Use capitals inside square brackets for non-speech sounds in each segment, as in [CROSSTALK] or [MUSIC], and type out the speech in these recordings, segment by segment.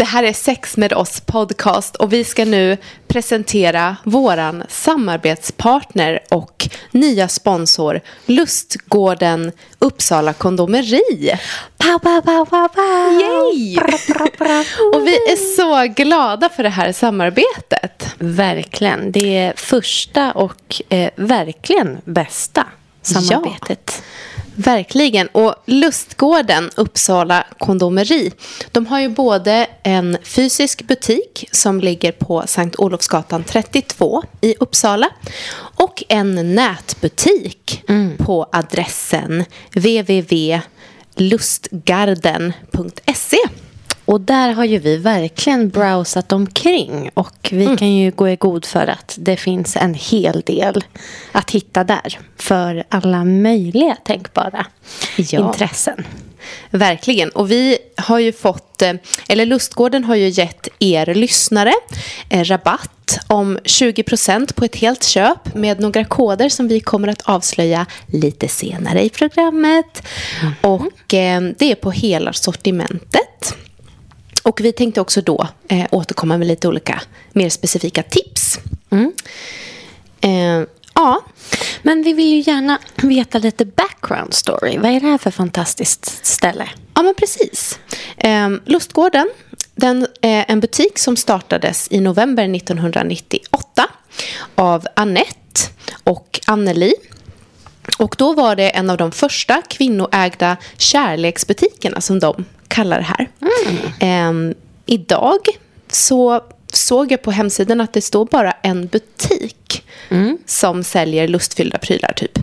Det här är Sex med oss podcast och vi ska nu presentera våran samarbetspartner och nya sponsor Lustgården Uppsala Kondomeri. Pow, pow, pow, pow, pow. Yay! och vi är så glada för det här samarbetet. Verkligen. Det är första och eh, verkligen bästa samarbetet. Ja. Verkligen. Och Lustgården Uppsala Kondomeri, de har ju både en fysisk butik som ligger på Sankt Olofsgatan 32 i Uppsala och en nätbutik mm. på adressen www.lustgarden.se. Och där har ju vi verkligen browsat omkring och vi mm. kan ju gå i god för att det finns en hel del att hitta där för alla möjliga tänkbara ja. intressen. Verkligen. Och vi har ju fått, eh, eller Lustgården har ju gett er lyssnare eh, rabatt om 20% på ett helt köp med några koder som vi kommer att avslöja lite senare i programmet. Mm. Och eh, det är på hela sortimentet. Och vi tänkte också då eh, återkomma med lite olika mer specifika tips. Mm. Eh, ja. Men vi vill ju gärna veta lite background story. Vad är det här för fantastiskt ställe? Ja, men precis. Eh, Lustgården den är en butik som startades i november 1998 av Annette och Anneli. Och då var det en av de första kvinnoägda kärleksbutikerna som de kallar det här. Mm. Eh, idag så såg jag på hemsidan att det står bara en butik mm. som säljer lustfyllda prylar. typ.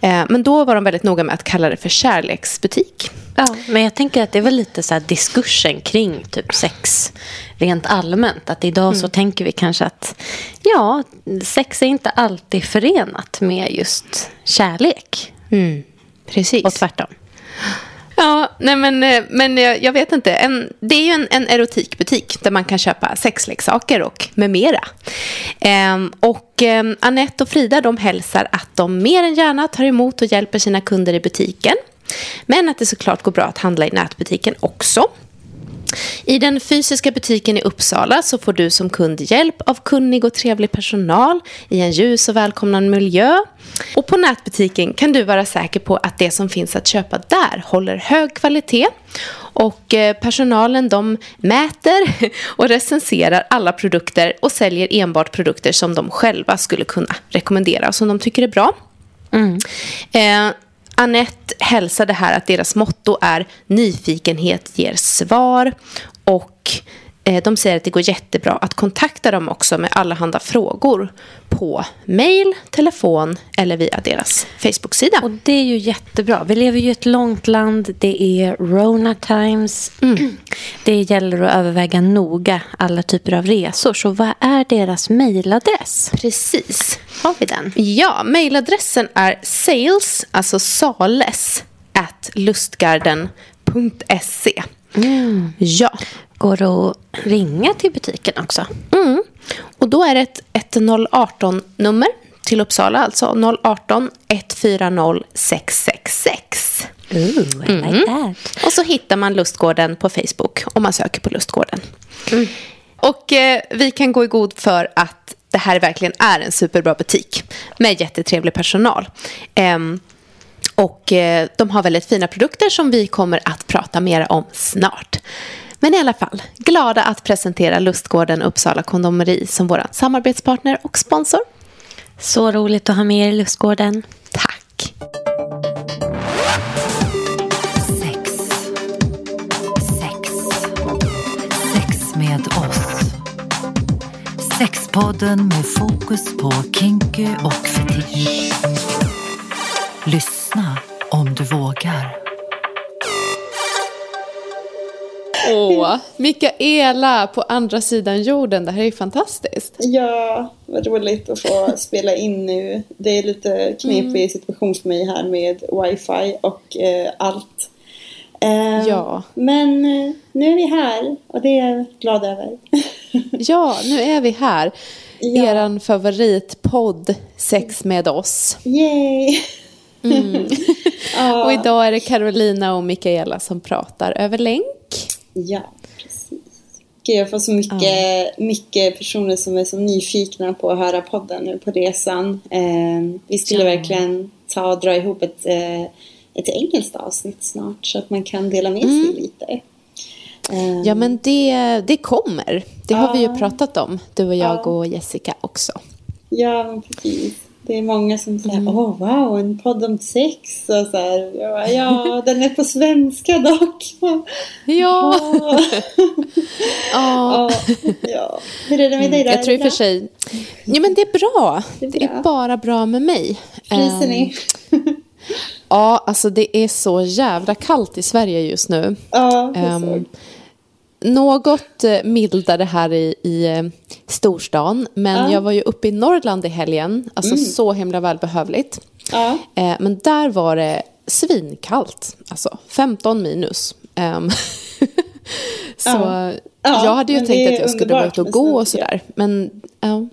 Eh, men då var de väldigt noga med att kalla det för kärleksbutik. Ja, men jag tänker att det väl lite så här diskursen kring typ sex rent allmänt. Att idag mm. så tänker vi kanske att ja, sex är inte alltid förenat med just kärlek. Mm. Precis. Och tvärtom. Ja, nej men, eh, men jag, jag vet inte. En, det är ju en, en erotikbutik där man kan köpa sexleksaker och med mera. Ehm, och ehm, Annette och Frida de hälsar att de mer än gärna tar emot och hjälper sina kunder i butiken. Men att det såklart går bra att handla i nätbutiken också. I den fysiska butiken i Uppsala så får du som kund hjälp av kunnig och trevlig personal i en ljus och välkomnande miljö. Och på nätbutiken kan du vara säker på att det som finns att köpa där håller hög kvalitet. Och eh, personalen de mäter [LAUGHS] och recenserar alla produkter och säljer enbart produkter som de själva skulle kunna rekommendera och som de tycker är bra. Mm. Eh, Annette hälsade här att deras motto är nyfikenhet ger svar och de säger att det går jättebra att kontakta dem också med allehanda frågor på mail, telefon eller via deras Facebook-sida. Och det är ju jättebra. Vi lever ju i ett långt land. Det är Rona Times. Mm. [CLEARS THROAT] Det gäller att överväga noga alla typer av resor. Så vad är deras mailadress? Precis. Har vi den? Ja, mailadressen är sales, alltså sales, at lustgarden.se. Mm. Ja. Går att ringa till butiken också? Mm. Och då är det ett, ett 018-nummer till Uppsala, alltså 018 140 666. Ooh, I like mm. that. Och så hittar man Lustgården på Facebook om man söker på Lustgården. Mm. Och eh, vi kan gå i god för att det här verkligen är en superbra butik med jättetrevlig personal. Eh, och eh, de har väldigt fina produkter som vi kommer att prata mer om snart. Men i alla fall, glada att presentera Lustgården Uppsala Kondomeri som vår samarbetspartner och sponsor. Så roligt att ha med er i Lustgården. Tack. Sex. Sex. Sex med oss. Sexpodden med fokus på kinky och fetisch. Lyssna om du vågar. Åh, Mikaela på andra sidan jorden. Det här är fantastiskt. Ja, vad roligt att få spela in nu. Det är lite knepig mm. situation för mig här med wifi och eh, allt. Eh, ja. Men eh, nu är vi här och det är jag glad över. [LAUGHS] ja, nu är vi här. Ja. Eran favoritpodd Sex med oss. Yay! Mm. [LAUGHS] Och idag är det Carolina och Mikaela som pratar över länk. Ja, precis. Gud, jag får så mycket, mycket personer som är så nyfikna på att höra podden nu på resan. Eh, vi skulle Ja. verkligen ta och dra ihop ett, eh, ett engelskt avsnitt snart så att man kan dela med sig lite. Eh, Ja, men det, det kommer. Det har vi ju Ja. pratat om, du och jag Ja. och Jessica också. Ja, precis. Det är många som säger åh wow, en podd om sex. Och så här, ja, [LAUGHS] den är på svenska dock. Ja, [LAUGHS] Ja. [LAUGHS] ja. ja, ja. Hur är det med dig då? jag tror i och för sig... Ja, men det är bra. Det är Det är bra. bara bra med mig. Fryser Ehm, ni? Ja, alltså det är så jävla kallt i Sverige just nu. ja, jag Ehm, såg. Något eh, mildare här i, i eh, storstan, men Ja. jag var ju uppe i Norrland i helgen, alltså så himla välbehövligt. Ja. Eh, men där var det svinkallt, alltså 15 minus. Ehm, [LAUGHS] så Ja. Ja, jag hade ju tänkt att jag skulle vara ute och gå och sådär, men ja.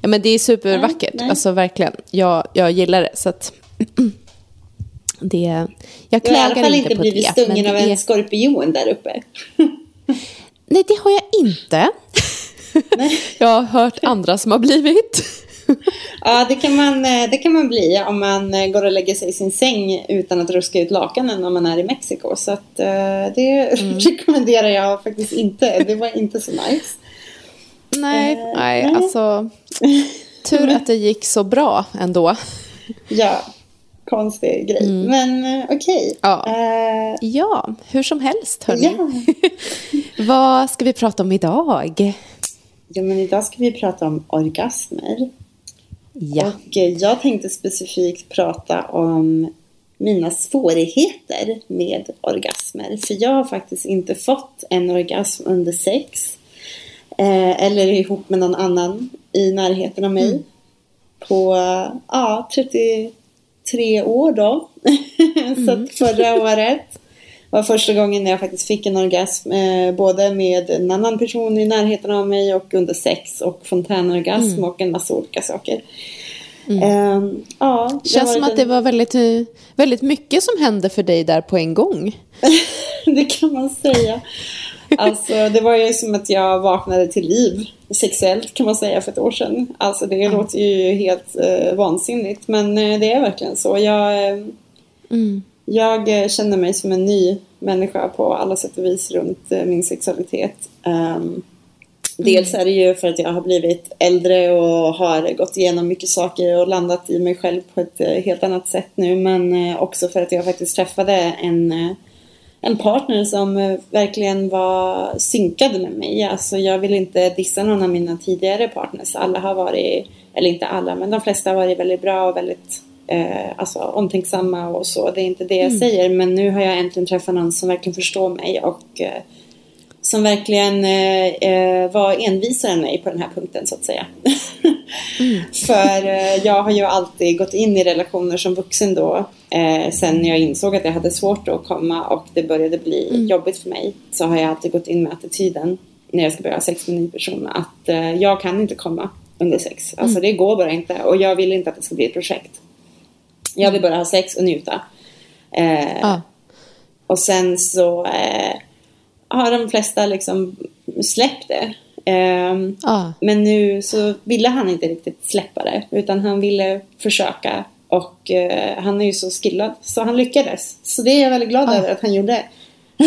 Ja men det är supervackert, Ja, nej. alltså verkligen. Jag, jag gillar det, så att [CLEARS THROAT] det, jag Jag har i alla klagar fall inte inte på blivit det. stungen av det en är... skorpion där uppe. [LAUGHS] Nej, det har jag inte. [LAUGHS] jag har hört andra som har blivit. [LAUGHS] Ja, det kan, man, eh, det kan man bli om man eh, går och lägger sig i sin säng utan att ruska ut lakanen om man är i Mexiko. Så att, eh, det Mm. rekommenderar jag faktiskt inte. Det var inte så nice. nej, Eh, nej, nej. alltså. Tur att det gick så bra ändå. Ja, konstig grej. Mm. Men eh, okej. Okay. Ja. Uh, ja, hur som helst hörni. Yeah. [LAUGHS] Vad ska vi prata om idag? Ja, men idag ska vi prata om orgasmer. Ja. Och eh, jag tänkte specifikt prata om mina svårigheter med orgasmer. För jag har faktiskt inte fått en orgasm under sex. Eh, eller ihop med någon annan i närheten av mig. Mm. På ja, 30, tre år då. [LAUGHS] så att mm. förra året var första gången jag faktiskt fick en orgasm. Eh, både med en annan person i närheten av mig och under sex och fontänorgasm mm. och en massa olika saker. Mm. Eh, ja, det känns som att det var väldigt, väldigt mycket som hände för dig där på en gång. [LAUGHS] det kan man säga. Alltså, det var ju som att jag vaknade till liv sexuellt kan man säga för ett år sedan. Alltså det låter ju helt eh, vansinnigt men eh, det är verkligen så. Jag, eh, jag eh, känner mig som en ny människa på alla sätt och vis runt eh, min sexualitet. Ehm, Dels är det ju för att jag har blivit äldre och har gått igenom mycket saker och landat i mig själv på ett eh, helt annat sätt nu. Men också för att jag faktiskt träffade en, en partner som eh, verkligen var synkad med mig. Alltså jag vill inte dissa någon av mina tidigare partners. Alla har varit, eller inte alla, men de flesta har varit väldigt bra och väldigt eh, alltså, omtänksamma och så. Det är inte det jag säger. Men nu har jag äntligen träffat någon som verkligen förstår mig och eh, som verkligen eh, eh, var envisare än mig på den här punkten så att säga. [LAUGHS] För eh, jag har ju alltid gått in i relationer som vuxen då. Eh, sen jag insåg att jag hade svårt att komma och det började bli jobbigt för mig. Så har jag alltid gått in med attityden när jag ska börja ha sex med en ny person. Att eh, jag kan inte komma under sex. Alltså det går bara inte. Och jag vill inte att det ska bli ett projekt. Jag vill bara ha sex och njuta. Ja. och sen så eh, har de flesta liksom släppt det. Ehm, Ja. Men nu så ville han inte riktigt släppa det. Utan han ville försöka. Och eh, han är ju så skillad. Så han lyckades. Så det är jag väldigt glad över att han gjorde. [LAUGHS]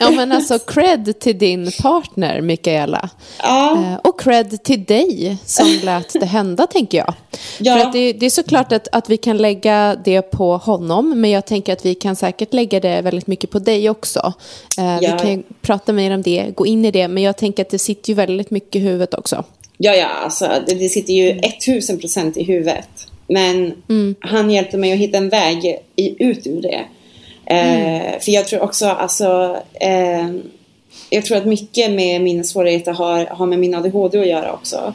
ja, men alltså cred till din partner, Mikaela. Ja, Eh, Och cred till dig som lät det hända, tänker jag. Ja. För att det, det är såklart att, att vi kan lägga det på honom, men jag tänker att vi kan säkert lägga det väldigt mycket på dig också. Eh, Ja. Vi kan prata mer om det, gå in i det, men jag tänker att det sitter ju väldigt mycket i huvudet också. ja, ja alltså, det, det sitter ju 1000 procent i huvudet. Men han hjälpte mig att hitta en väg i, ut ur det. Eh, För jag tror också, alltså, eh, jag tror att mycket med mina svårigheter har, har med min ADHD att göra också.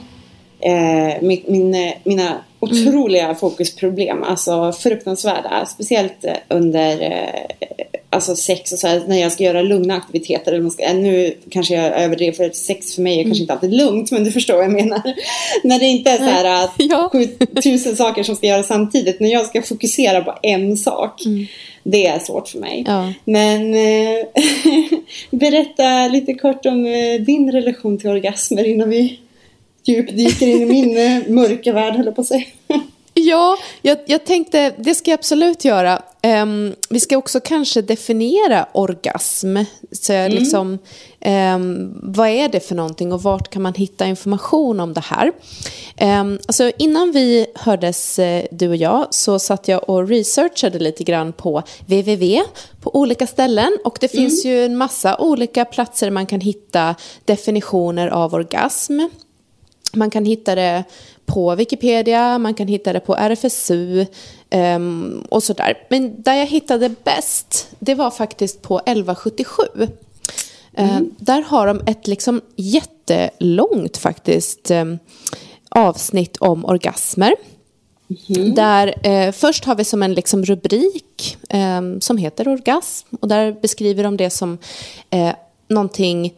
Eh, min, min, eh, mina otroliga fokusproblem, alltså fruktansvärda. Speciellt eh, under, eh, alltså sex och så här, när jag ska göra lugna aktiviteter. Eller ska, nu kanske jag överdrev för sex för mig är kanske inte alltid lugnt men du förstår vad jag menar. [LAUGHS] när det inte är så här att [LAUGHS] Ja. 7000 saker som ska göras samtidigt. När jag ska fokusera på en sak. Det är svårt för mig. Ja. Men eh, [LAUGHS] berätta lite kort om eh, din relation till orgasmer innan vi djupdyker in i min eh, mörka värld höll jag på att säga. [LAUGHS] Ja, jag, jag tänkte, det ska jag absolut göra. Ehm, vi ska också kanske definiera orgasm. Så jag liksom, ehm, vad är det för någonting och vart kan man hitta information om det här? Um, alltså innan vi hördes, eh, du och jag, så satt jag och researchade lite grann på www på olika ställen. Och det finns ju en massa olika platser man kan hitta definitioner av orgasm. Man kan hitta det på Wikipedia, man kan hitta det på RFSU um, och sådär. Men där jag hittade bäst, det var faktiskt på 1177. Uh, där har de ett liksom jättelångt faktiskt um, avsnitt om orgasmer. Där eh, först har vi som en liksom rubrik eh, som heter orgasm och där beskriver de det som eh, någonting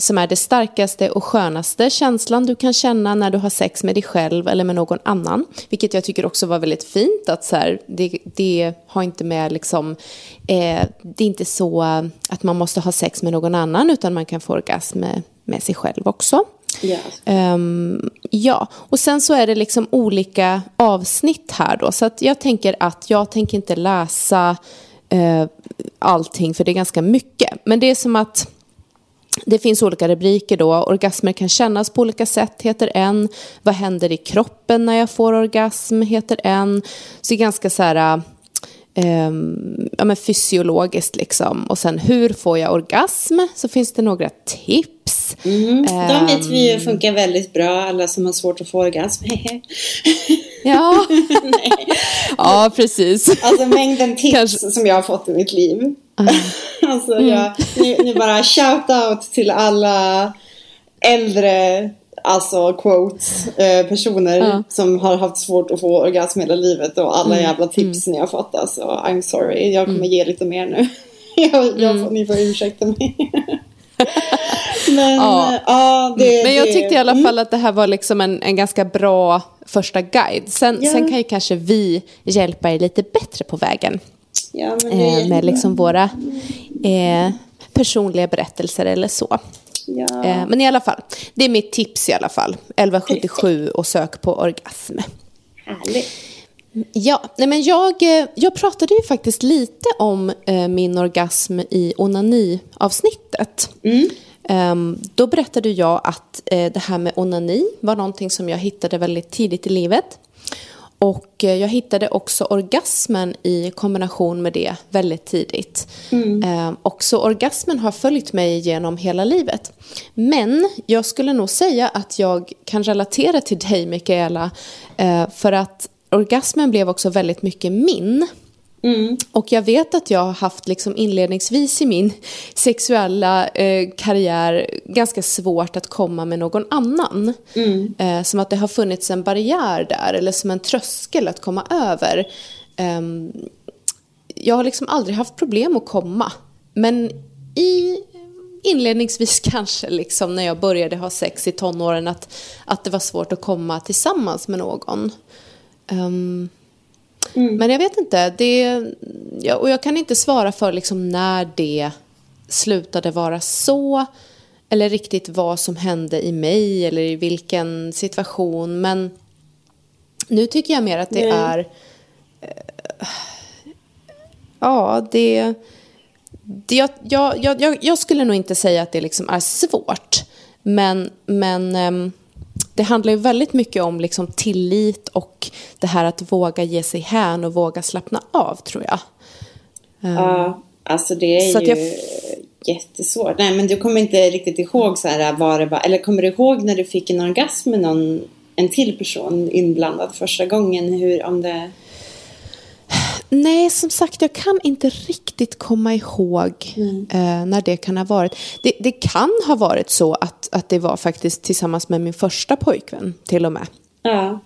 som är det starkaste och skönaste känslan du kan känna när du har sex med dig själv eller med någon annan. Vilket jag tycker också var väldigt fint att så här, det, det har inte med liksom, eh, det är inte så att man måste ha sex med någon annan utan man kan få orgasm med, med sig själv också. Ja. Um, ja, och sen så är det liksom olika avsnitt här då. Så att jag tänker att jag tänker inte läsa uh, allting för det är ganska mycket. Men det är som att det finns olika rubriker då. Orgasmer kan kännas på olika sätt heter en. Vad händer i kroppen när jag får orgasm heter en. Så det är ganska så här... Um, ja, men fysiologiskt liksom. Och sen hur får jag orgasm? Så finns det några tips. Mm, de vet vi ju funkar väldigt bra, alla som har svårt att få orgasm. [LAUGHS] Ja, ja precis. Alltså mängden tips Kanske- som jag har fått i mitt liv. alltså jag, nu, nu bara shout out till alla äldre, alltså quotes, eh, personer Ja. som har haft svårt att få orgasm hela livet och alla jävla tips ni har fått. Alltså I'm sorry, jag kommer ge lite mer nu. [LAUGHS] jag, jag får, ni får ursäkta mig. [LAUGHS] Men Ja. ja, ja det, Men jag det- tyckte i alla mm. fall att det här var liksom en, en ganska bra första guide. Sen, Ja. sen kan ju kanske vi hjälpa er lite bättre på vägen. Ja, Eh, med liksom våra eh, personliga berättelser eller så. Ja. Eh, men i alla fall, det är mitt tips i alla fall. 1177 och sök på orgasm. Härligt. Ja, nej men jag, eh, jag pratade ju faktiskt lite om eh, min orgasm i onani-avsnittet. Ehm, då berättade jag att eh, det här med onani var någonting som jag hittade väldigt tidigt i livet. Och eh, jag hittade också orgasmen i kombination med det väldigt tidigt. Ehm, och så orgasmen har följt mig genom hela livet. Men jag skulle nog säga att jag kan relatera till dig, Mikaela. eh, för att orgasmen blev också väldigt mycket min. Och jag vet att jag har haft liksom inledningsvis i min sexuella eh, karriär ganska svårt att komma med någon annan. Eh, som att det har funnits en barriär där eller som en tröskel att komma över. Ehm, jag har liksom aldrig haft problem att komma. Men i inledningsvis [LAUGHS] kanske liksom när jag började ha sex i tonåren att, att det var svårt att komma tillsammans med någon. Ehm, men jag vet inte. Det, ja, och jag kan inte svara för liksom när det slutade vara så. Eller riktigt vad som hände i mig eller i vilken situation. Men nu tycker jag mer att det Nej. är... eh, ja, det... det jag, jag, jag, jag, skulle nog inte säga att det liksom är svårt. Men, men ehm, det handlar ju väldigt mycket om liksom tillit och det här att våga ge sig hän och våga slappna av, tror jag. Ja, alltså det är Så ju jag- jättesvårt. Nej, men du kommer inte riktigt ihåg så här vad det var. Eller kommer du ihåg när du fick en orgasm med någon, en till person inblandad första gången? Hur, om det... Nej, som sagt, jag kan inte riktigt komma ihåg eh, när det kan ha varit. Det, det kan ha varit så att, att det var faktiskt tillsammans med min första pojkvän, till och med. Ja.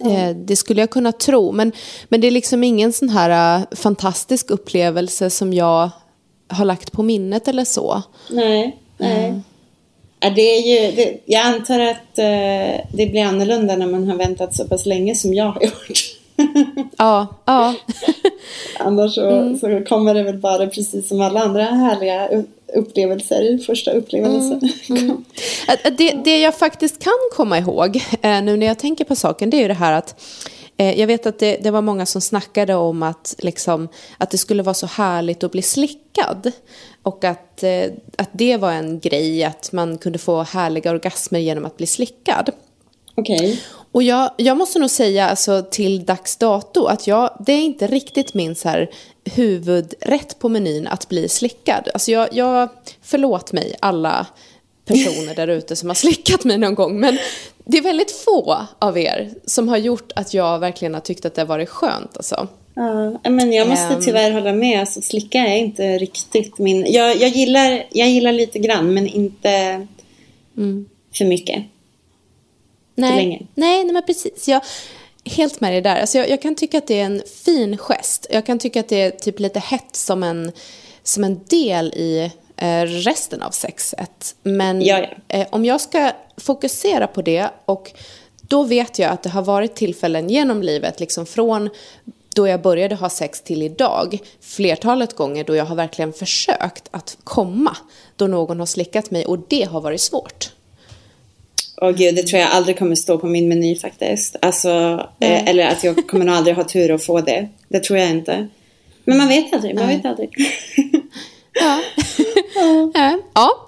Eh, det skulle jag kunna tro, men, men det är liksom ingen sån här eh, fantastisk upplevelse som jag har lagt på minnet eller så. Nej, nej. Ja, det är ju, det, jag antar att eh, det blir annorlunda när man har väntat så pass länge som jag har gjort. [LAUGHS] Ja, ja. [LAUGHS] Annars så, så kommer det väl bara precis som alla andra härliga upplevelser, första upplevelsen. Att- [LAUGHS] att Det, det jag faktiskt kan komma ihåg nu när jag tänker på saken det är ju det här att jag vet att det, det var många som snackade om att, liksom, att det skulle vara så härligt att bli slickad. Och att, att det var en grej, att man kunde få härliga orgasmer genom att bli slickad. Okej. Och jag, jag måste nog säga alltså, till dags dato att jag, det är inte riktigt min så här, huvudrätt på menyn att bli slickad. Alltså jag, jag, förlåt mig alla personer där ute som har slickat mig någon gång. Men det är väldigt få av er som har gjort att jag verkligen har tyckt att det har varit skönt. Alltså. Ja, men jag måste Ehm. tyvärr hålla med. Alltså, slicka är inte riktigt min... Jag, jag, gillar, jag gillar lite grann, men inte för mycket. Nej, länge. nej, nej, men precis. Jag, helt med dig där. Alltså jag, jag kan tycka att det är en fin gest. Jag kan tycka att det är typ lite hett som en, som en del i eh, resten av sexet. Men Ja, ja. Eh, om jag ska fokusera på det och då vet jag att det har varit tillfällen genom livet, liksom från då jag började ha sex till idag, flertalet gånger då jag har verkligen försökt att komma, då någon har slickat mig och det har varit svårt. Åh gud, det tror jag aldrig kommer stå på min meny faktiskt. Alltså, eh, eller att jag kommer nog aldrig ha tur att få det. Det tror jag inte. Men man vet aldrig, man vet aldrig. [LAUGHS] Ja. [LAUGHS] [LAUGHS] ja. ja.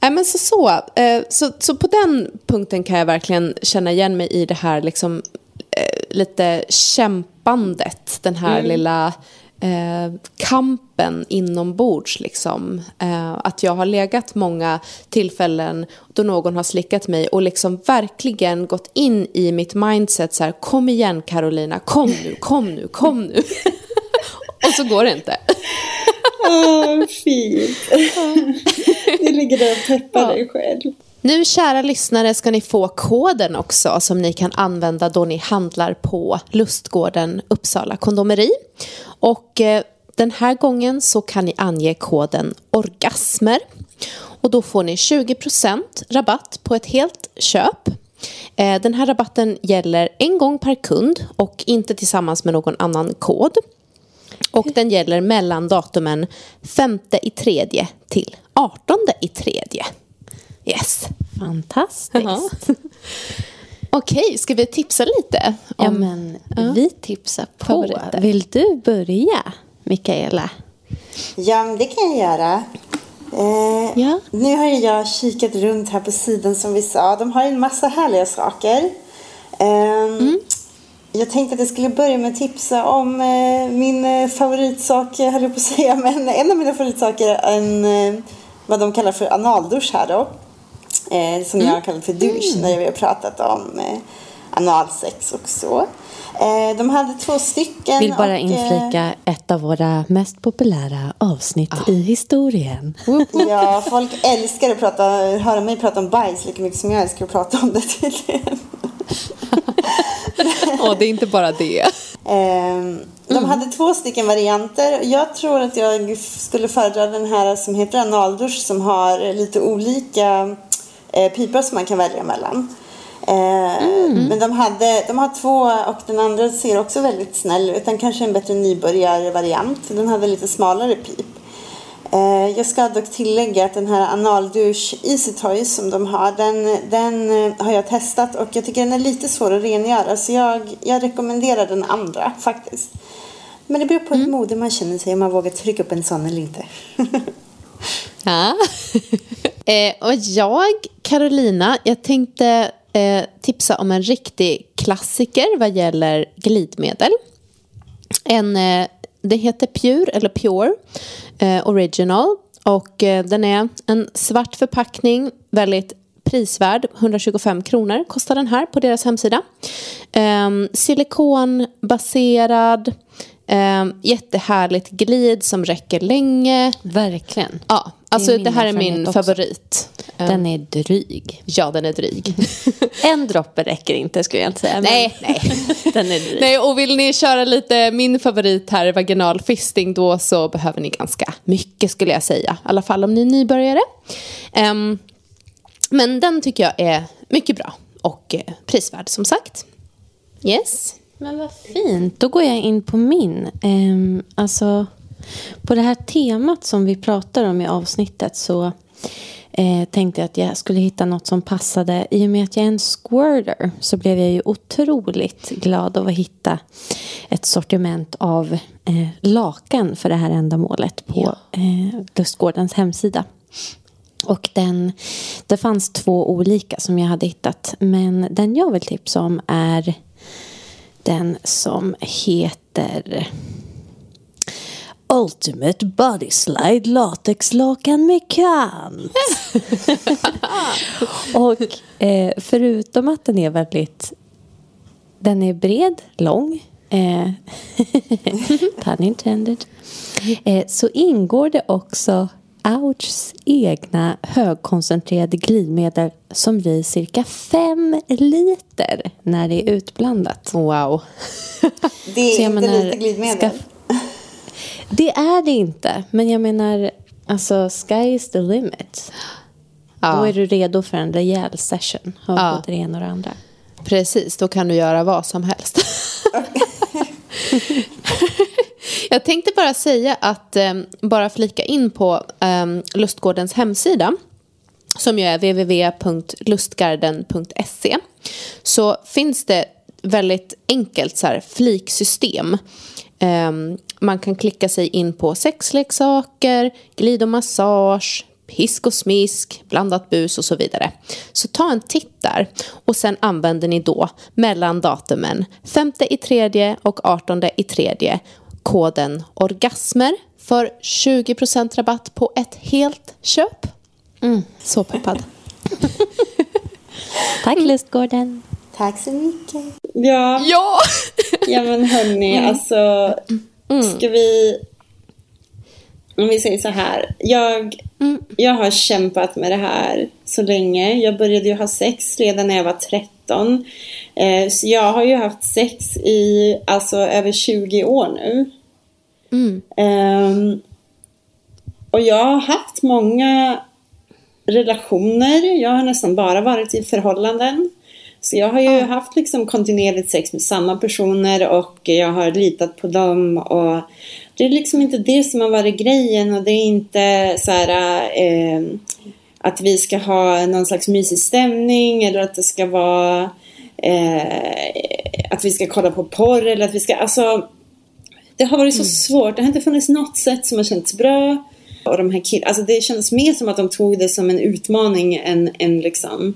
Nej, men så, så. Eh, så. Så på den punkten kan jag verkligen känna igen mig i det här liksom, eh, lite kämpandet. Den här lilla eh, kampen inombords. Liksom. Eh, att jag har legat många tillfällen då någon har slickat mig och liksom verkligen gått in i mitt mindset så här, kom igen Carolina, kom nu, kom nu, kom nu. [LAUGHS] och så går det inte. [LAUGHS] Åh, fint. [LAUGHS] Du ligger där och peppar dig själv. Nu kära lyssnare ska ni få koden också som ni kan använda då ni handlar på Lustgården Uppsala kondomeri. Och eh, den här gången så kan ni ange koden orgasmer och då får ni 20% rabatt på ett helt köp. Eh, Den här rabatten gäller en gång per kund och inte tillsammans med någon annan kod. Och den gäller mellan datumen 5 i tredje till 18 i tredje. Yes. Fantastiskt. Ja. [LAUGHS] Okej, ska vi tipsa lite? Ja, om- men Ja. vi tipsar på. Favoriter. Vill du börja, Mikaela? Ja, men det kan jag göra. Eh, Ja. Nu har jag kikat runt här på sidan som vi sa. De har en massa härliga saker. Ehm, Jag tänkte att jag skulle börja med att tipsa om eh, min eh, favoritsak, jag höll jag på att säga, [LAUGHS] men en av mina favoritsaker är en, eh, vad de kallar för analdusch här då. Eh, som jag kallar för dusch när vi har pratat om eh, analsex och så. Eh, de hade två stycken. Vill bara och, eh, inflika ett av våra mest populära avsnitt i historien. Ja, [LAUGHS] folk älskar att prata, höra mig prata om bajs lika mycket som jag älskar att prata om det tydligen. [LAUGHS] Åh, det är inte bara det. Ehm, De hade två stycken varianter. Jag tror att jag skulle föredra den här som heter analdusch som har lite olika eh, pipor som man kan välja mellan. Eh, Men de, hade, de har två och den andra ser också väldigt snäll ut. Den kanske är en bättre nybörjarvariant. Den hade lite smalare pip. Eh, Jag ska dock tillägga att den här analdusch Easy Toys som de har, den, den har jag testat och jag tycker den är lite svår att rengöra så jag, jag rekommenderar den andra faktiskt. Men det beror på hur modig man känner sig om man vågar trycka upp en sån eller inte. [LAUGHS] Ja. Eh, och jag, Carolina, jag tänkte eh, tipsa om en riktig klassiker vad gäller glidmedel. En, eh, det heter Pure, eller Pure eh, Original. Och eh, den är en svart förpackning, väldigt prisvärd. 125 kronor kostar den här på deras hemsida. Um, silikonbaserad, um, jättehärligt glid som räcker länge. Verkligen. Ja, alltså Det här är min också. favorit. Den är dryg. Ja, den är dryg. [LAUGHS] En droppe räcker inte skulle jag inte säga. Nej, nej. [LAUGHS] Den är dryg. Nej, och vill ni köra lite min favorit här, vaginal fisting, då så behöver ni ganska mycket skulle jag säga. I alla fall om ni är nybörjare. Ehm, men den tycker jag är mycket bra och eh, prisvärd som sagt. Yes. Men vad fint. Då går jag in på min. Ehm, alltså, på det här temat som vi pratar om i avsnittet så eh, tänkte jag att jag skulle hitta något som passade. I och med att jag är en squirter så blev jag ju otroligt glad av att hitta ett sortiment av eh, lakan för det här ändamålet på eh, Lustgårdens hemsida. Och den, det fanns två olika som jag hade hittat. Men den jag vill tipsa om är den som heter Ultimate Body Slide Latexlakan med kant. [LAUGHS] och eh, förutom att den är väldigt den är bred, lång eh, [LAUGHS] pun intended eh, så ingår det också Ouchs egna högkoncentrerade glidmedel som blir cirka fem liter när det är utblandat. Wow. [LAUGHS] Det är inte menar, lite glidmedel. ska- Det är det inte, men jag menar alltså sky is the limit. Ja. Då är du redo för en rejäl session av Ja. både det ena och det andra. Precis, då kan du göra vad som helst. [LAUGHS] Jag tänkte bara säga att, eh, bara flika in på eh, Lustgårdens hemsida som ju är www.lustgarden.se så finns det väldigt enkelt så här, fliksystem. Eh, man kan klicka sig in på sexleksaker, glid och massage, pisk och smisk, blandat bus och så vidare. Så ta en titt där och sen använder ni då mellan datumen 5 i tredje och 18 i tredje koden orgasmer för 20% rabatt på ett helt köp. Så peppad. [LAUGHS] Tack Lustgården. Tack så mycket. Ja, Ja! ja men hörni, alltså. Ska vi... Om vi säger så här. Jag, jag har kämpat med det här så länge. Jag började ju ha sex redan när jag var 13. Eh, så jag har ju haft sex i alltså över 20 år nu. Ehm, och jag har haft många relationer. Jag har nästan bara varit i förhållanden. Så jag har ju haft liksom kontinuerligt sex med samma personer och jag har litat på dem. Och det är liksom inte det som har varit grejen och det är inte så här eh, att vi ska ha någon slags mysig stämning eller att det ska vara eh, att vi ska kolla på porr eller att vi ska, alltså det har varit så svårt. Det har inte funnits något sätt som har känts bra. Och de här kill- alltså det kändes mer som att de tog det som en utmaning än, än liksom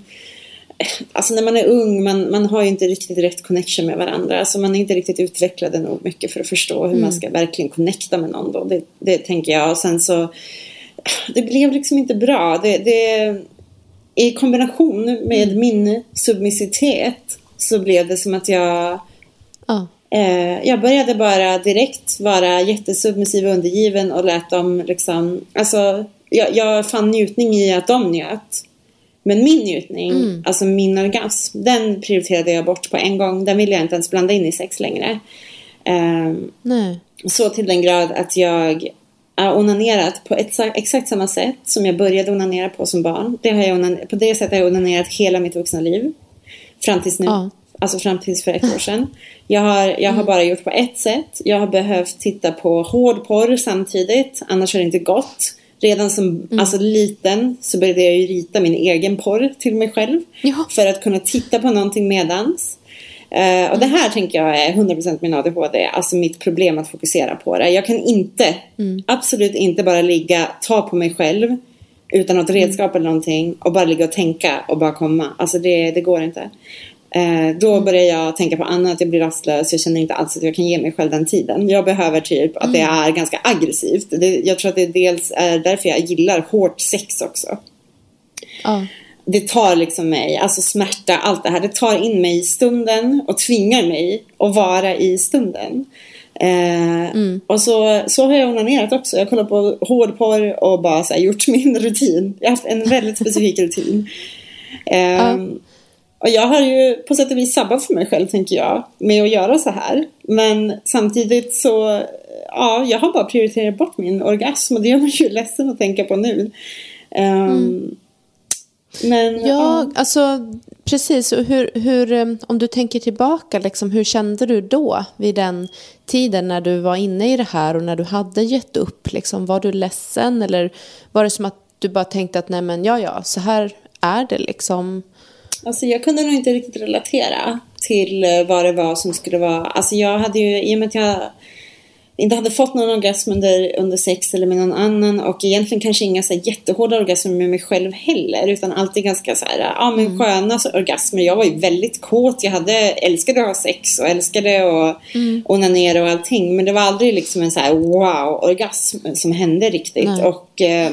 Alltså när man är ung, man, man har ju inte riktigt rätt connection med varandra. Alltså man är inte riktigt utvecklade nog mycket för att förstå hur man ska verkligen connecta med någon då. Det, det tänker jag. Och sen så, det blev liksom inte bra. Det, det, I kombination med min submissitet så blev det som att jag Ja. Eh, jag började bara direkt vara jättesubmissiv och undergiven och lät dem liksom, alltså jag, jag fann njutning i att de njöt. Men min njutning, alltså min orgasm, den prioriterade jag bort på en gång. Den ville jag inte ens blanda in i sex längre. Nej. så till den grad att jag har onanerat på exakt, exakt samma sätt som jag började onanera på som barn. Det har jag onan- på det sättet har jag onanerat hela mitt vuxna liv. Fram tills nu. Ja. Alltså fram tills för ett år [LAUGHS] sedan. Jag har, jag har bara gjort på ett sätt. Jag har behövt titta på hård porr samtidigt. Annars har det inte gått. Redan som alltså, liten så började jag ju rita min egen porr till mig själv. Ja. För att kunna titta på någonting medans. Eh, och det här tänker jag är 100% min ADHD, alltså mitt problem att fokusera på det. Jag kan inte, absolut inte bara ligga, ta på mig själv utan något redskap eller någonting och bara ligga och tänka och bara komma. Alltså det, det går inte. Eh, då börjar jag tänka på annat, jag blir rastlös, jag känner inte alls att jag kan ge mig själv den tiden. Jag behöver typ att det är ganska aggressivt. Det, jag tror att det dels är därför jag gillar hårt sex också Ja. det tar liksom mig, alltså smärta, allt det här, det tar in mig i stunden och tvingar mig att vara i stunden. Eh, Och så, så har jag onanerat också. Jag kollar på hårdporr och bara så här, gjort [LAUGHS] min rutin. Jag har haft en väldigt specifik rutin. Eh, Och jag har ju på sätt och vis sabbat för mig själv, tänker jag, med att göra så här. Men samtidigt så, ja, jag har bara prioriterat bort min orgasm och det gör mig ju ledsen att tänka på nu. Um, Men Ja, alltså precis. Och hur, hur, eh, om du tänker tillbaka, liksom, hur kände du då vid den tiden när du var inne i det här och när du hade gett upp? Liksom, var du ledsen eller var det som att du bara tänkte att nej men ja ja, så här är det liksom? Alltså jag kunde nog inte riktigt relatera till eh, vad det var som skulle vara. Alltså jag hade ju, i och med att jag inte hade fått någon orgasm under, under sex eller med någon annan och egentligen kanske inga så jättehårda orgasmer med mig själv heller utan alltid ganska så här, ja men Mm. sköna så- orgasmer. Jag var ju väldigt kåt, jag hade, älskade att ha sex och älskade att Mm. onanera och allting men det var aldrig liksom en så här wow-orgasm som hände riktigt Nej. och Eh,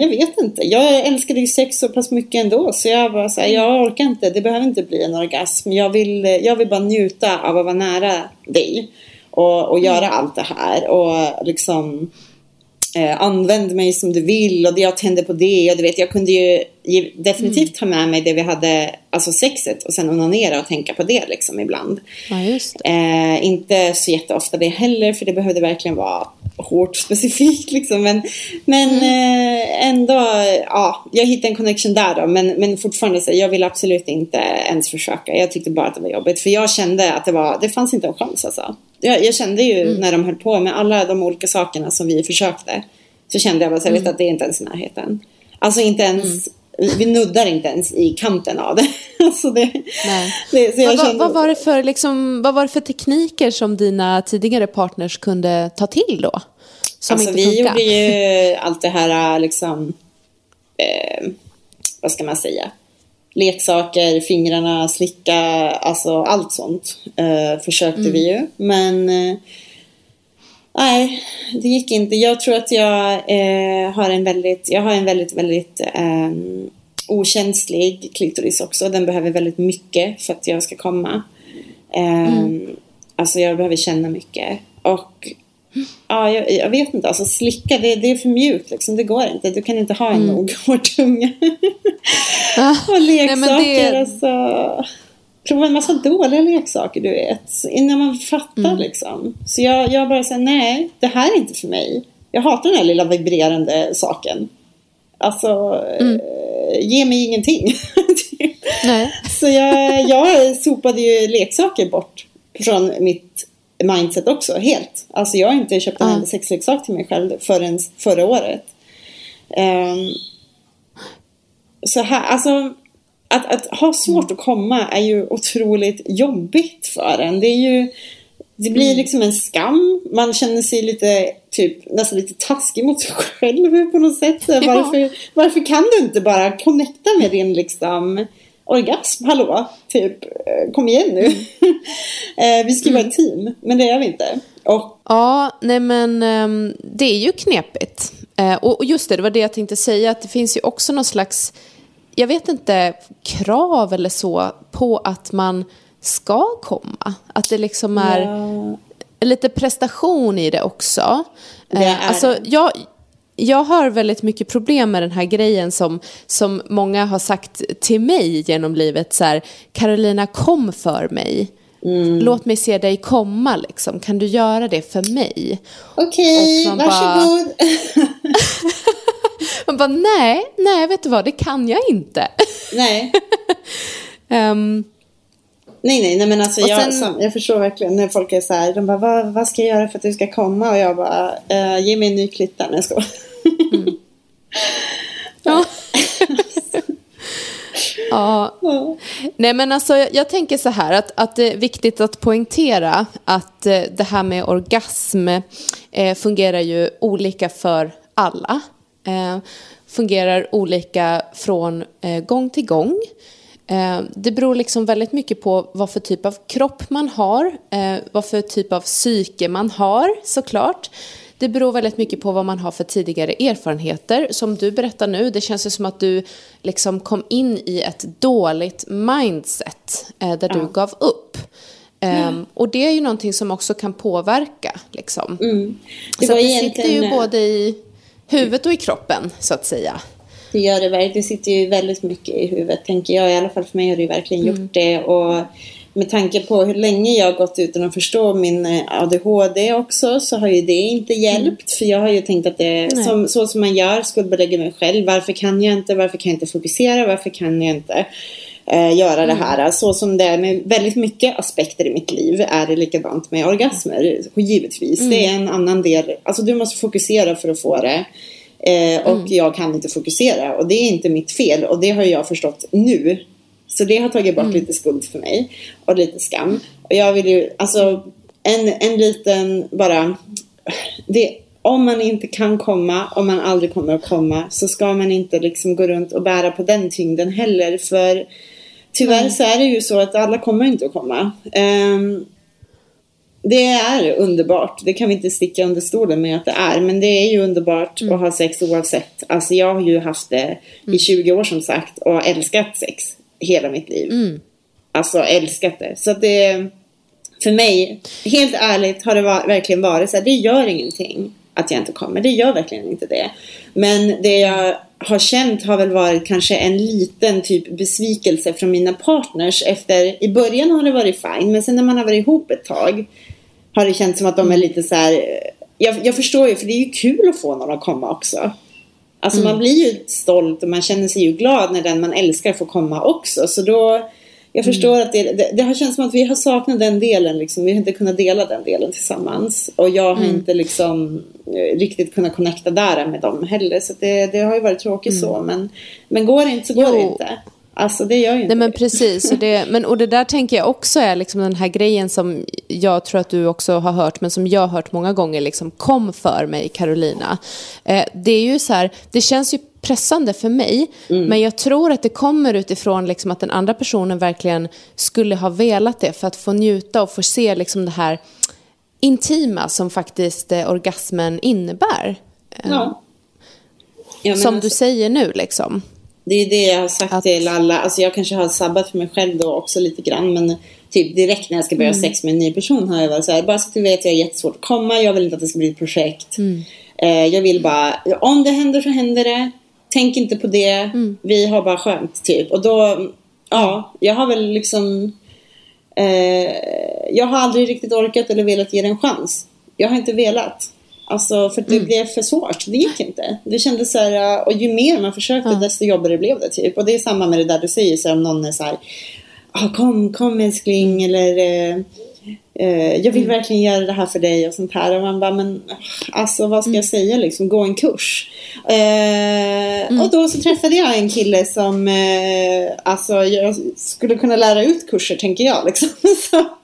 jag vet inte. Jag älskade ju sex så pass mycket ändå så jag var så här, jag orkar inte. Det behöver inte bli en orgasm. Jag vill, jag vill bara njuta av att vara nära dig och, och göra allt det här och liksom eh, använd mig som du vill och jag tände på det och du vet jag kunde ju ge- definitivt ta med mig det vi hade, alltså sexet och sen onanera och tänka på det liksom ibland. Ja, just. Eh, inte så jätteofta det heller för det behövde verkligen vara hårt specifikt [LAUGHS] liksom. Men, men eh, ändå, ja, jag hittade en connection där då. Men, men fortfarande så jag vill absolut inte ens försöka. Jag tyckte bara att det var jobbigt. För jag kände att det var, det fanns inte en chans alltså. Jag, jag kände ju när de höll på med alla de olika sakerna som vi försökte. Så kände jag bara så jag vet att det är inte ens i närheten. Alltså inte ens, vi nuddar inte ens i kanten av det. [LAUGHS] alltså det, Nej. det så jag Vad, vad, kände- vad, var det för, liksom, vad var det för tekniker som dina tidigare partners kunde ta till då? Som alltså inte vi funkar? gjorde ju allt det här liksom, eh, vad ska man säga, leksaker, fingrarna, slicka, alltså allt sånt eh, försökte vi ju. Men eh, nej, det gick inte. Jag tror att jag eh, har en väldigt, jag har en väldigt, väldigt eh, okänslig klitoris också. Den behöver väldigt mycket för att jag ska komma. Eh, Alltså jag behöver känna mycket. Och Ja, jag, jag vet inte. Alltså slicka, det, det är för mjukt liksom. Det går inte. Du kan inte ha en nog hård tunga. Ah, [LAUGHS] och leksaker, men det- alltså. Prova en massa dåliga leksaker, du vet. Innan man fattar liksom. Så jag, jag bara säger nej, det här är inte för mig. Jag hatar den här lilla vibrerande saken. Alltså, eh, ge mig ingenting. [LAUGHS] Nej. Så jag, jag sopade ju leksaker bort från mitt mindset också, helt. Alltså jag har inte köpt en enda sexleksak till mig själv förrän förra året. Ehm, så här, alltså att, att ha svårt att komma är ju otroligt jobbigt för en. Det är ju det blir liksom en skam. Man känner sig lite, typ, nästan lite taskig mot sig själv [LAUGHS] på något sätt. Ja. Varför, varför kan du inte bara connecta med din liksom orgasm? Hallå, typ, eh, kom igen nu. [LAUGHS] Eh, vi ska vara ett team, men det är vi inte. Och Ja, nej men ehm, det är ju knepigt. Eh, och just det, det var det jag tänkte säga, att det finns ju också någon slags, jag vet inte, krav eller så på att man ska komma. Att det liksom är ja, lite prestation i det också. Det Eh, är alltså, jag, jag har väldigt mycket problem med den här grejen som, som många har sagt till mig genom livet. Så här, Carolina, kom för mig. Mm. Låt mig se dig komma. Liksom. Kan du göra det för mig? okej, Och man bara- varsågod. [LAUGHS] Man bara, nej, nej, vet du vad, det kan jag inte. nej. [LAUGHS] Ehm, Nej, nej, nej, men alltså jag, sen- sam, jag förstår verkligen när folk är så här, de bara, vad, vad ska jag göra för att du ska komma? Och jag bara, eh, ge mig en ny klitta. Nej, jag skojar ja. ja, [LAUGHS] Ja. Nej men alltså jag, tänker så här att, att det är viktigt att poängtera att eh, det här med orgasm eh, fungerar ju olika för alla. Eh, fungerar olika från eh, gång till gång. Eh, det beror liksom väldigt mycket på vad för typ av kropp man har, eh, vad för typ av psyke man har såklart. Det beror väldigt mycket på vad man har för tidigare erfarenheter. Som du berättar nu, det känns ju som att du liksom kom in i ett dåligt mindset eh, där du gav upp. Um, och det är ju någonting som också kan påverka. Liksom. Mm. Det, så det sitter ju både i huvudet och i kroppen, så att säga. Det gör det verkligen. Det sitter ju väldigt mycket i huvudet, tänker jag. I alla fall för mig har det verkligen mm. gjort det. Och med tanke på hur länge jag har gått utan att förstå min eh, ADHD också så har ju det inte mm. hjälpt. Mm. För jag har ju tänkt att det som, så som man gör skuldbelägger mig själv. Varför kan jag inte? Varför kan jag inte fokusera? Varför kan jag inte eh, göra mm. det här? Så som det är med väldigt mycket aspekter i mitt liv är det likadant med orgasmer. Givetvis. Mm. Det är en annan del. Alltså du måste fokusera för att få det. Eh, och mm. jag kan inte fokusera och det är inte mitt fel och det har jag förstått nu. Så det har tagit bort mm. lite skuld för mig och lite skam. Och jag vill ju, alltså en, en liten bara, det, om man inte kan komma, om man aldrig kommer att komma, så ska man inte liksom gå runt och bära på den tyngden heller. För tyvärr mm. så är det ju så att alla kommer inte att komma. Um, det är underbart. Det kan vi inte sticka under stolen med att det är. Men det är ju underbart mm. att ha sex oavsett. Alltså jag har ju haft det mm. i 20 år som sagt och älskat sex hela mitt liv. Mm. Alltså älskat det. Så att det för mig, helt ärligt har det var, verkligen varit så här, det gör ingenting att jag inte kommer. Det gör verkligen inte det. Men det jag har känt har väl varit kanske en liten typ besvikelse från mina partners efter, i början har det varit fine, men sen när man har varit ihop ett tag har det känts som att de är lite så här, jag, jag förstår ju, för det är ju kul att få någon att komma också. Alltså mm. man blir ju stolt och man känner sig ju glad när den man älskar får komma också. Så då, jag förstår mm. att det, det, det, har känts som att vi har saknat den delen. Liksom. Vi har inte kunnat dela den delen tillsammans. Och jag har mm. inte liksom eh, riktigt kunnat connecta där med dem heller. Så det, det har ju varit tråkigt mm. så. Men, men går det inte så går jo. det inte. Alltså det gör ju inte Nej men precis. Och det, men, och det där tänker jag också är liksom den här grejen som jag tror att du också har hört, men som jag har hört många gånger, liksom kom för mig Carolina. Eh, det är ju så här, det känns ju pressande för mig, mm. men jag tror att det kommer utifrån liksom att den andra personen verkligen skulle ha velat det för att få njuta och få se liksom det här intima som faktiskt eh, orgasmen innebär. Ja. Eh, som alltså, du säger nu liksom. Det är det jag har sagt att... till alla. Alltså jag kanske har sabbat för mig själv då också lite grann. Men typ direkt när jag ska börja mm. sex med en ny person har jag varit så här. Bara så att du vet, jag har jättesvårt att komma. Jag vill inte att det ska bli ett projekt. Mm. Eh, jag vill bara, om det händer så händer det. Tänk inte på det. Mm. Vi har bara skönt typ. Och då, ja, jag har väl liksom eh, jag har aldrig riktigt orkat eller velat ge det en chans. Jag har inte velat. Alltså för det mm. blev för svårt. Det gick inte. Det kändes så här, och ju mer man försökte ja. desto jobbigare blev det typ. Och det är samma med det där du säger så om någon är så här, ah, kom, kom älskling eller eh, jag vill mm. verkligen göra det här för dig och sånt här. Och man bara, men alltså vad ska mm. jag säga liksom, gå en kurs. Eh, mm. Och då så träffade jag en kille som, eh, alltså jag skulle kunna lära ut kurser tänker jag liksom. [LAUGHS] Så.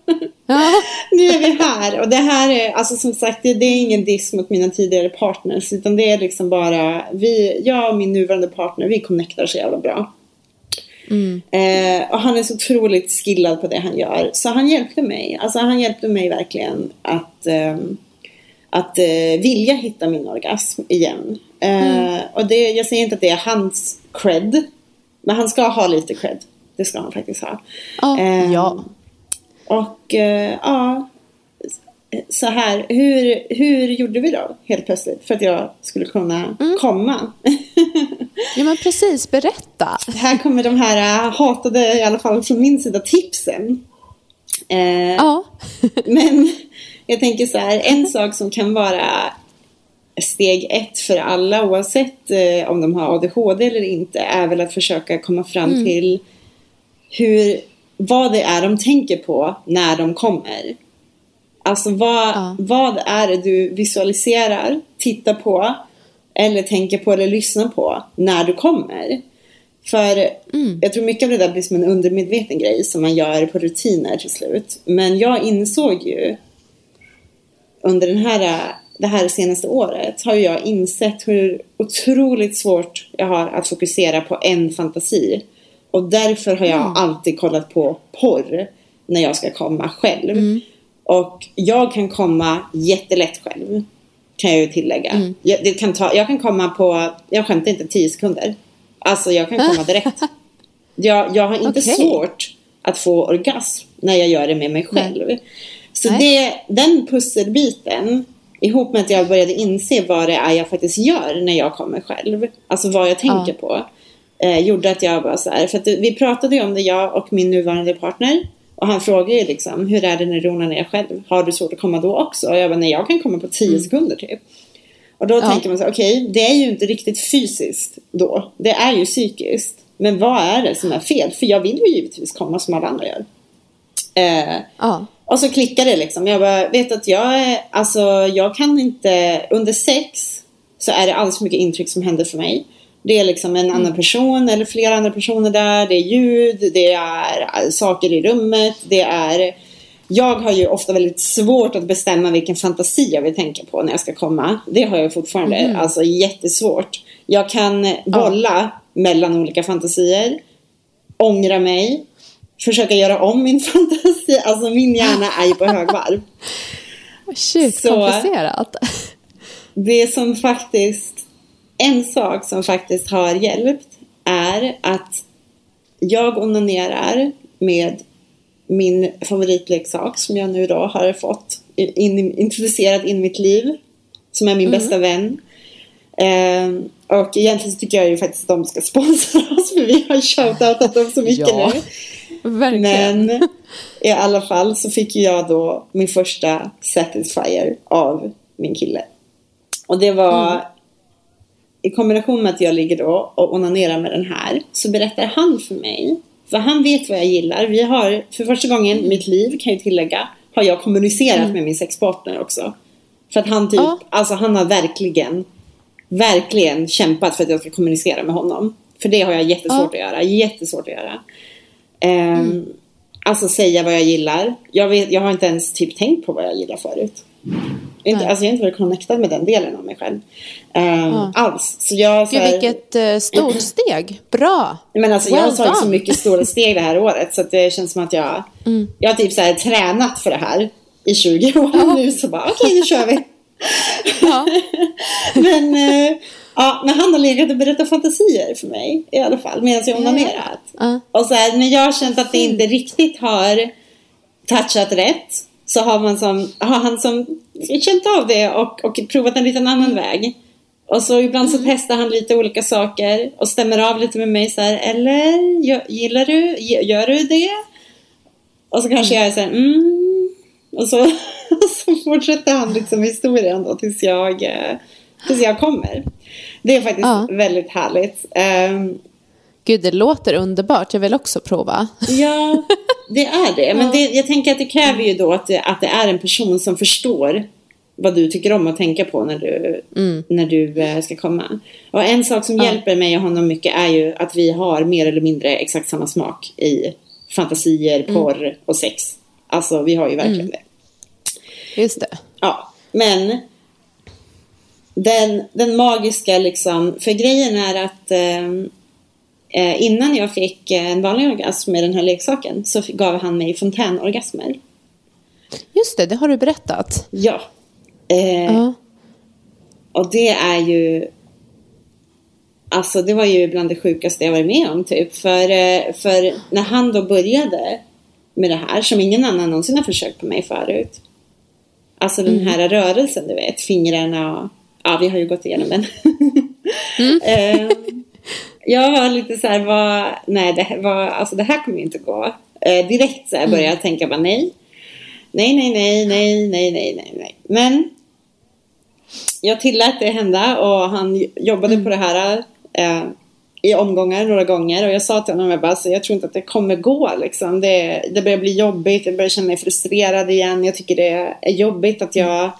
Ja. nu är vi här och det här är, alltså som sagt, det, det, är ingen diss mot mina tidigare partners utan det är liksom bara, vi, jag och min nuvarande partner, vi connectar så jävla bra. Mm. Eh, och han är så otroligt skillad på det han gör. Så han hjälpte mig. Alltså han hjälpte mig verkligen att, eh, att eh, vilja hitta min orgasm igen. Eh, mm. Och det, jag säger inte att det är hans cred. Men han ska ha lite cred. Det ska han faktiskt ha. Oh, ja. Och eh, ja, så här, hur, hur gjorde vi då helt plötsligt för att jag skulle kunna mm. komma? ja men precis, berätta. Här kommer de här äh, hatade, i alla fall från min sida, tipsen. Eh, ja. men jag tänker så här, en sak som kan vara steg ett för alla oavsett eh, om de har ADHD eller inte är väl att försöka komma fram mm. till hur, vad det är de tänker på när de kommer. Alltså vad, ja. vad är det du visualiserar, tittar på eller tänker på eller lyssnar på när du kommer? För mm. jag tror mycket av det där blir som en undermedveten grej som man gör på rutiner till slut. Men jag insåg ju under den här, det här senaste året har jag insett hur otroligt svårt jag har att fokusera på en fantasi. Och därför har jag mm. alltid kollat på porr när jag ska komma själv. Mm. Och jag kan komma jättelätt själv. Kan jag ju tillägga. Mm. Jag, det kan ta, jag kan komma på, jag skämtar inte, 10 sekunder. Alltså jag kan komma direkt. [LAUGHS] jag, jag har inte okay. svårt att få orgasm när jag gör det med mig själv. Så det, den pusselbiten ihop med att jag började inse vad det är jag faktiskt gör när jag kommer själv. Alltså vad jag tänker Ja. på. Eh, gjorde att jag var så här. För att vi pratade ju om det jag och min nuvarande partner. Och han frågade ju liksom, hur är det när du onanerar själv? Har du svårt att komma då också? Och jag bara, nej jag kan komma på 10 sekunder typ. Och då Ja. tänker man så okej, det är ju inte riktigt fysiskt då. Det är ju psykiskt. Men vad är det som är fel? För jag vill ju givetvis komma som alla andra gör. Eh, Ja. och så klickar det liksom. Jag bara, vet att jag är, alltså jag kan inte, under sex så är det alldeles för mycket intryck som händer för mig. Det är liksom en annan person eller flera andra personer där. Det är ljud, det är äh, saker i rummet, det är... Jag har ju ofta väldigt svårt att bestämma vilken fantasi jag vill tänka på när jag ska komma. Det har jag fortfarande, alltså jättesvårt. Jag kan bolla mellan olika fantasier, ångra mig, försöka göra om min [LAUGHS] fantasi. Alltså min hjärna är ju på högvarv. [LAUGHS] Shit, komplicerat. [LAUGHS] Det som faktiskt, en sak som faktiskt har hjälpt är att jag onanerar med min favoritleksak som jag nu då har fått in, introducerat in i mitt liv. Som är min bästa vän. Ehm, och egentligen så tycker jag ju faktiskt att de ska [LAUGHS] sponsra oss för vi har shoutoutat dem så mycket Ja. nu. Verkligen. Men i alla fall så fick jag då min första Satisfyer av min kille. Och det var i kombination med att jag ligger då och onanerar med den här så berättar han för mig, för han vet vad jag gillar. Vi har för första gången i mitt liv kan jag tillägga, har jag kommunicerat med min sexpartner också. För att han typ, Ja. alltså han har verkligen, verkligen kämpat för att jag ska kommunicera med honom. För det har jag jättesvårt Ja. att göra, jättesvårt att göra. Ehm, Alltså säga vad jag gillar. Jag, vet, jag har inte ens typ tänkt på vad jag gillar förut. Inte, Nej. alltså jag har inte varit connectad med den delen av mig själv. Ehm, Ja. Alls. Så jag, så Gud, här- vilket eh, stort [CLEARS THROAT] steg. Bra. men alltså, jag har Well tagit så mycket stora [LAUGHS] steg det här året så det känns som att jag, Mm. jag har typ så här tränat för det här i 20 år nu så bara okej nu kör vi. [LAUGHS] Ja. [LAUGHS] men, eh, ja, men han har legat och berättat fantasier för mig i alla fall medan jag onanerat. Ja. Och så här, när jag har känt att det inte riktigt har touchat rätt så har, man som, har han som känt av det och, och provat en liten annan väg. Och så ibland så testar han lite olika saker och stämmer av lite med mig så här, eller gillar du, gör du det? Och så kanske jag är så här, mm. Och så, [LAUGHS] och så fortsätter han liksom historien då tills jag, eh, tills jag kommer. Det är faktiskt Ja. väldigt härligt. Ehm, Gud, det låter underbart. Jag vill också prova. Ja, [LAUGHS] det är det. Men det, jag tänker att det kräver ju då att det, att det är en person som förstår vad du tycker om att tänka på när du, när du eh, ska komma. Och en sak som Ja. hjälper mig och honom mycket är ju att vi har mer eller mindre exakt samma smak i fantasier, porr och sex. Alltså vi har ju verkligen det. Just det. Ja, men den, den magiska liksom, för grejen är att ehm, eh, innan jag fick eh, en vanlig orgasm med den här leksaken så gav han mig fontänorgasmer. Just det, det har du berättat. Ja. Eh, Ja. Och det är ju Alltså det var ju bland det sjukaste jag varit med om typ. För, eh, för när han då började med det här som ingen annan någonsin har försökt på mig förut. Alltså den här rörelsen du vet, fingrarna och ja vi har ju gått igenom den. [LAUGHS] Eh, jag var lite så här, vad, nej det, vad, alltså det här kommer ju inte gå. Eh, direkt så här började jag tänka bara nej. Nej, nej, nej, nej, nej, nej, nej, nej. Men jag tillät det hända och han jobbade på det här eh, i omgångar några gånger och jag sa till honom jag bara, alltså, jag tror inte att det kommer gå liksom. Det, det börjar bli jobbigt, jag börjar känna mig frustrerad igen. Jag tycker det är jobbigt att jag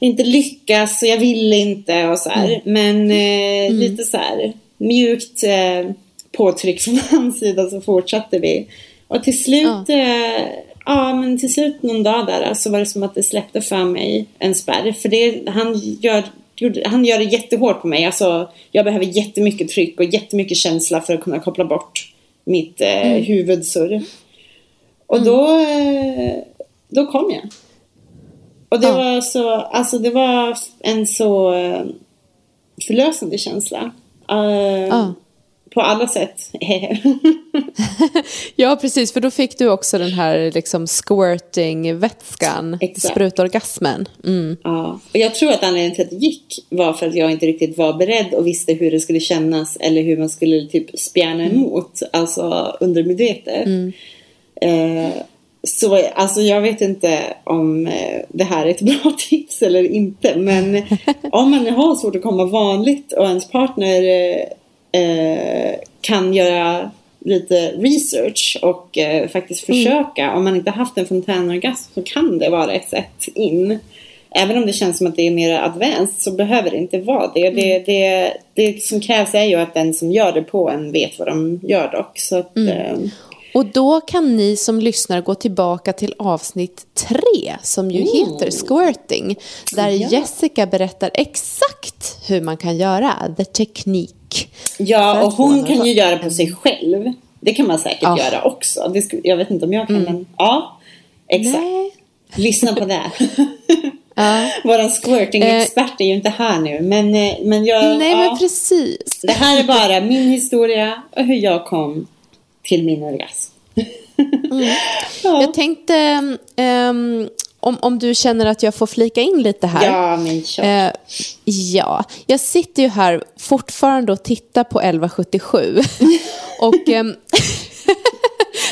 inte lyckas och jag vill inte och så här. Men eh, lite så här mjukt eh, påtryck från [LAUGHS] hans sida så fortsatte vi. Och till slut, Ja. eh, ja men till slut någon dag där så var det som att det släppte för mig en spärr. För det, han gör han gör det jättehårt på mig. Alltså, jag behöver jättemycket tryck och jättemycket känsla för att kunna koppla bort mitt eh, huvudsurr. Och då, eh, då kom jag. Och det Ja. var så, alltså det var en så eh, förlösande känsla. Eh, Ja. på alla sätt. [LAUGHS] [LAUGHS] Ja, precis, för då fick du också den här liksom squirting-vätskan, sprutorgasmen. Mm. Ja, och jag tror att anledningen till att det gick var för att jag inte riktigt var beredd och visste hur det skulle kännas eller hur man skulle typ spjärna emot, alltså undermedvetet. Eh, så alltså jag vet inte om eh, det här är ett bra [LAUGHS] tips eller inte, men [LAUGHS] om man har svårt att komma vanligt och ens partner eh, eh, kan göra lite research och eh, faktiskt försöka. Om man inte haft en fontänorgasm så kan det vara ett sätt in. Även om det känns som att det är mer advanced så behöver det inte vara det. Det, det, det som krävs är ju att den som gör det på en vet vad de gör dock. Så att, eh, Och då kan ni som lyssnar gå tillbaka till avsnitt tre som ju heter Squirting. Där Ja. Jessica berättar exakt hur man kan göra the teknik. Ja, och hon kan ju göra på sig själv. Det kan man säkert Ja. göra också. Jag vet inte om jag kan, men ja. Exakt. Nej. Lyssna på det. [LAUGHS] Ja. Våran squirting-expert är ju inte här nu, men, eh, men jag... Nej, ja. men precis. Det här är bara min historia och hur jag kom till min orgasm. [LAUGHS] ja. Jag tänkte, ehm, om, om du känner att jag får flika in lite här. ja, men kör. Eh, ja, jag sitter ju här fortfarande och tittar på 1177. [LAUGHS] och... [LAUGHS]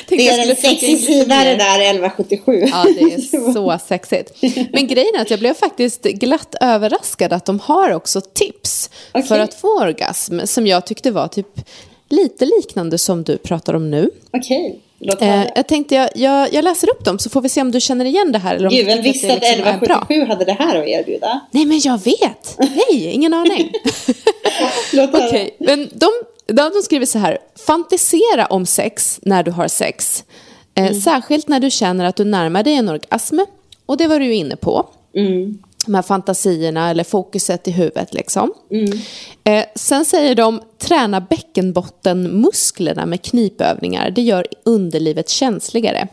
tänkte det är en sexig sida det där 1177. Ja, det är så sexigt. Men grejen är att jag blev faktiskt glatt överraskad att de har också tips Okej. för att få orgasm som jag tyckte var typ lite liknande som du pratar om nu. Okej, låt Eh, jag tänkte jag, jag, jag läser upp dem så får vi se om du känner igen det här eller om Gud, vem visste att liksom bra. 1177 hade det här att erbjuda? Nej, men jag vet. Nej, ingen aning. [LAUGHS] [LAUGHS] Okej, men de, de, de skriver så här. Fantisera om sex när du har sex. Eh, Särskilt när du känner att du närmar dig en orgasm. Och det var du ju inne på. Mm. De här fantasierna eller fokuset i huvudet liksom. Eh, sen säger de träna bäckenbottenmusklerna med knipövningar. Det gör underlivet känsligare.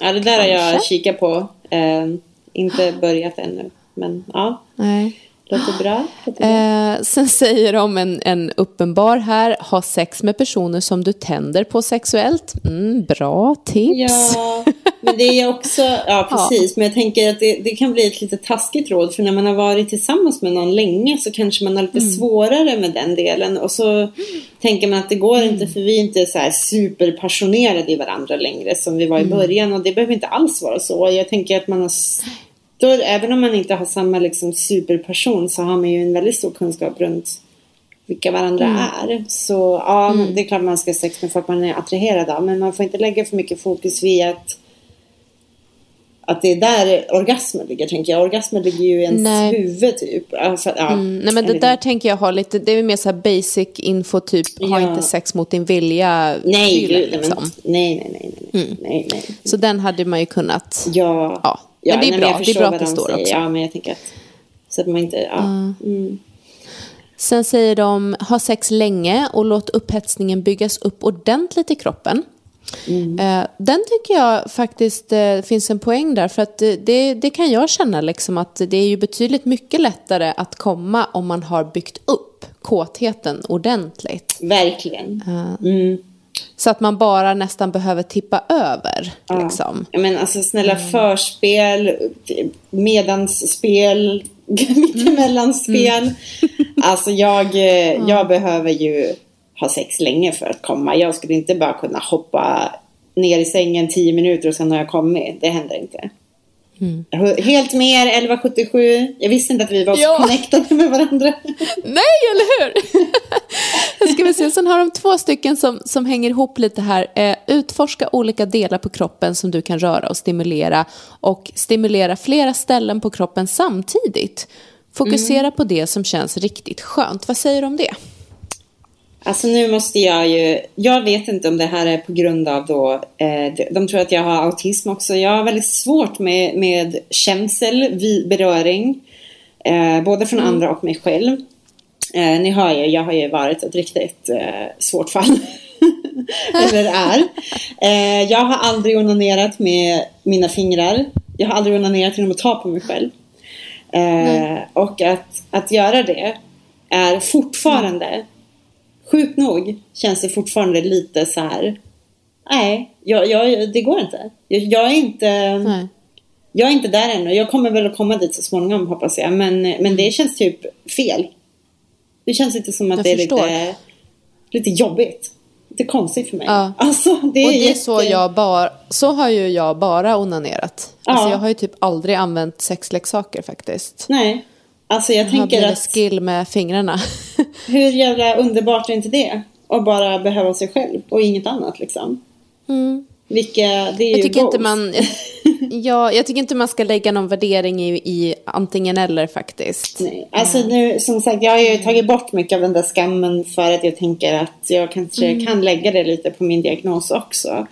Ja, det där har jag kikat på. Eh, inte börjat ännu. Men ja, Nej. Låter bra. Låter bra. Eh, sen säger de en, en uppenbar här, ha sex med personer som du tänder på sexuellt. Mm, bra tips. Ja, men det är också, [LAUGHS] ja precis, men jag tänker att det, det kan bli ett lite taskigt råd för när man har varit tillsammans med någon länge så kanske man har lite svårare med den delen och så tänker man att det går inte för vi är inte så här superpassionerade i varandra längre som vi var i början och det behöver inte alls vara så. Jag tänker att man har större, även om man inte har samma liksom superpassion så har man ju en väldigt stor kunskap runt vilka varandra är. Så ja, men det är klart man ska ha sex med folk man är attraherad av. Men man får inte lägga för mycket fokus vid att att det är där orgasmen ligger, tänker jag. Orgasmen ligger ju i ens Nej. huvud, typ. Alltså, ja, Mm, nej men det där tänker jag ha lite, det är mer så basic info typ, ha Ja. inte sex mot din vilja. Nej, gud, nej, liksom. men, nej, nej, nej, nej, nej, nej. Så den hade man ju kunnat, Ja, Ja, men det är nej, bra. Det är bra att det de står säger. också. Ja, men jag tänker att så att man inte, ja. Mm. Sen säger de, ha sex länge och låt upphetsningen byggas upp ordentligt i kroppen. Mm. Eh, den tycker jag faktiskt eh, finns en poäng där. För att eh, det, det kan jag känna liksom att det är ju betydligt mycket lättare att komma om man har byggt upp kåtheten ordentligt. Verkligen. Mm. Så att man bara nästan behöver tippa över. Liksom. Ja, men alltså snälla Mm. förspel, medansspel, [LAUGHS] mittemellanspel. Mm. [LAUGHS] Alltså jag, eh, jag behöver ju ha sex länge för att komma. Jag skulle inte bara kunna hoppa ner i sängen tio minuter och sen har jag kommit. Det händer inte. Mm. Helt med er, 1177. Jag visste inte att vi var Ja. connectade med varandra. Nej, eller hur? Jag [LAUGHS] ska vi se. Sen har de två stycken som, som hänger ihop lite här. Eh, utforska olika delar på kroppen som du kan röra och stimulera. Och stimulera flera ställen på kroppen samtidigt. Fokusera på det som känns riktigt skönt. Vad säger du om det? Alltså nu måste jag ju, jag vet inte om det här är på grund av då, eh, de, tror att jag har autism också. Jag har väldigt svårt med, med känsel, vid beröring, eh, både från andra och mig själv. Eh, ni hör ju, jag har ju varit ett riktigt eh, svårt fall. [LAUGHS] Eller är. Eh, jag har aldrig onanerat med mina fingrar. Jag har aldrig onanerat genom att ta på mig själv. Eh, och att, att göra det är fortfarande sjukt nog känns det fortfarande lite så här. Nej, jag, jag, det går inte. Jag, jag är inte... Nej. Jag är inte där ännu. Jag kommer väl att komma dit så småningom hoppas jag. Men, men det känns typ fel. Det känns inte som att Jag det är förstår. lite, lite jobbigt. Lite konstigt för mig. Ja. Alltså, det är, Och det är jätte... så jag bara, så har ju jag bara onanerat. Ja. Alltså jag har ju typ aldrig använt sexleksaker faktiskt. Nej. Alltså jag tänker att skill med fingrarna. [LAUGHS] hur jävla underbart är inte det? Att bara behöva sig själv och inget annat liksom. Vilka, det är Jag ju tycker, inte goals. man, [LAUGHS] ja, jag tycker inte man ska lägga någon värdering i, i antingen eller faktiskt. Nej. Alltså nu, som sagt, jag har ju tagit bort mycket av den där skammen för att jag tänker att jag kanske kan lägga det lite på min diagnos också.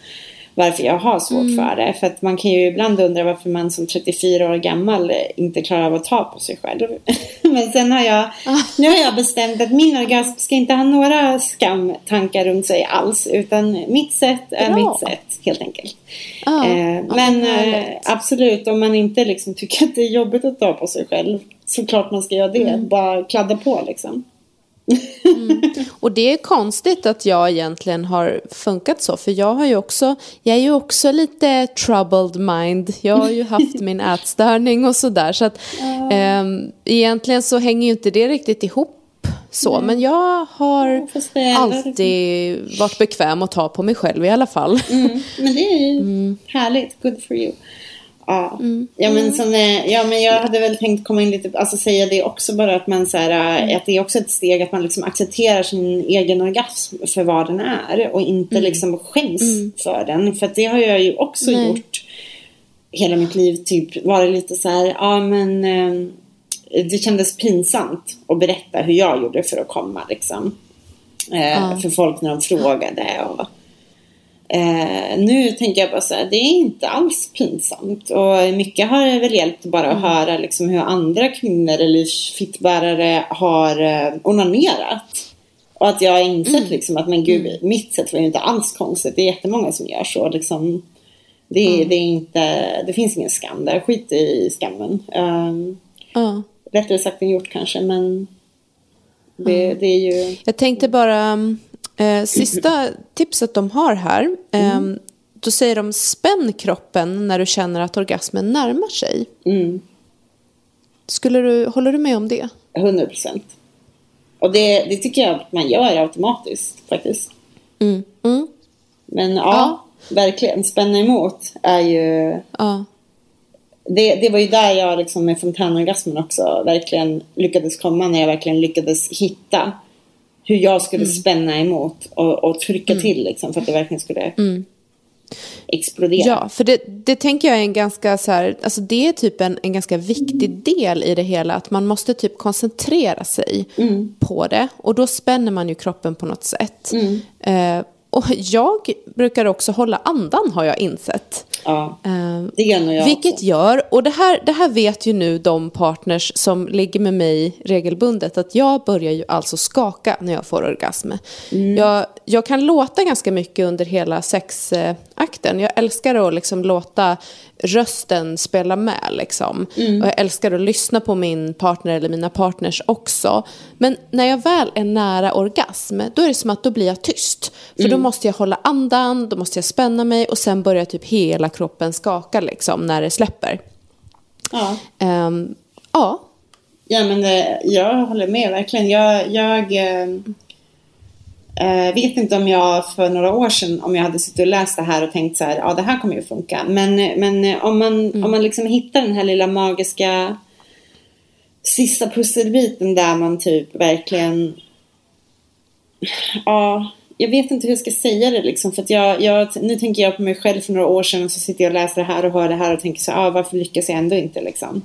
Varför jag har svårt för det. För att man kan ju ibland undra varför man som 34 år gammal inte klarar av att ta på sig själv. [LAUGHS] Men sen har jag, nu har jag bestämt att min orgasm ska inte ha några skamtankar runt sig alls. Utan mitt sätt är Bra. mitt sätt, helt enkelt. Ja, Eh, ja, men eh, absolut, om man inte liksom tycker att det är jobbigt att ta på sig själv. Såklart man ska göra det. Mm. Bara kladda på liksom. Och det är konstigt att jag egentligen har funkat så. För jag har ju också, jag är ju också lite troubled mind. Jag har ju haft [LAUGHS] min ätstörning och sådär. Så att ehm, egentligen så hänger ju inte det riktigt ihop så. Men jag har ändå- alltid varit bekväm att ta på mig själv i alla fall. Mm, men det är ju [LAUGHS] Mm. härligt. Good for you. Ja. Ja, men som, eh, ja, men jag hade väl tänkt komma in lite, alltså säga det också bara att man så här, Mm. eh, att det är också ett steg att man liksom accepterar sin egen orgasm för vad den är och inte liksom skäms för den. För det har jag ju också Mm. Nej. gjort hela mitt liv, typ varit lite så här, ja men eh, det kändes pinsamt att berätta hur jag gjorde för att komma liksom. För folk när de frågade och Eh, nu tänker jag bara så här, det är inte alls pinsamt. Och mycket har väl hjälpt bara att höra liksom hur andra kvinnor eller fittbärare har eh, onanerat. Och att jag har insett liksom att men gud, mitt sätt var ju inte alls konstigt. Det är jättemånga som gör så. Liksom, det, det, är inte, det finns ingen skam där. Skit i skammen. Um, Ja. lättare sagt än gjort kanske, men det, det är ju... Jag tänkte bara, eh, sista tipset de har här. Eh, Då säger de spänn kroppen när du känner att orgasmen närmar sig. Mm. Skulle du, håller du med om det? 100 procent. Och det, det tycker jag att man gör automatiskt faktiskt. Mm. Mm. Men ja, Ja. verkligen. Spänna emot är ju... Ja. Det, det var ju där jag liksom med fontänorgasmen också verkligen lyckades komma. När jag verkligen lyckades hitta hur jag skulle spänna emot och, och trycka till liksom, för att det verkligen skulle explodera. Ja, för det, det tänker jag är en ganska så här, alltså det är typ en, en ganska viktig del i det hela, att man måste typ koncentrera sig på det. Och då spänner man ju kroppen på något sätt. Eh, och jag brukar också hålla andan har jag insett. Ja, Eh, det gör jag Vilket också. gör, och det här, det här vet ju nu de partners som ligger med mig regelbundet, att jag börjar ju alltså skaka när jag får orgasm. Mm. Jag, jag kan låta ganska mycket under hela sexakten. Jag älskar att liksom låta rösten spela med. Liksom. Mm. Och jag älskar att lyssna på min partner eller mina partners också. Men när jag väl är nära orgasm, då är det som att då blir jag tyst. För Mm. då måste jag hålla andan, då måste jag spänna mig och sen börjar typ hela kroppen skaka liksom när det släpper. Ja. Ehm, ja, Ja, men det, jag håller med verkligen. Jag, jag eh, eh, vet inte om jag för några år sedan, om jag hade suttit och läst det här och tänkt så här, ja det här kommer ju funka. Men, men eh, om man, om man liksom hittar den här lilla magiska sista pusselbiten där man typ verkligen, ja, jag vet inte hur jag ska säga det liksom. För att jag, jag, nu tänker jag på mig själv för några år sedan och så sitter jag och läser det här och hör det här och tänker så ah, varför lyckas jag ändå inte liksom.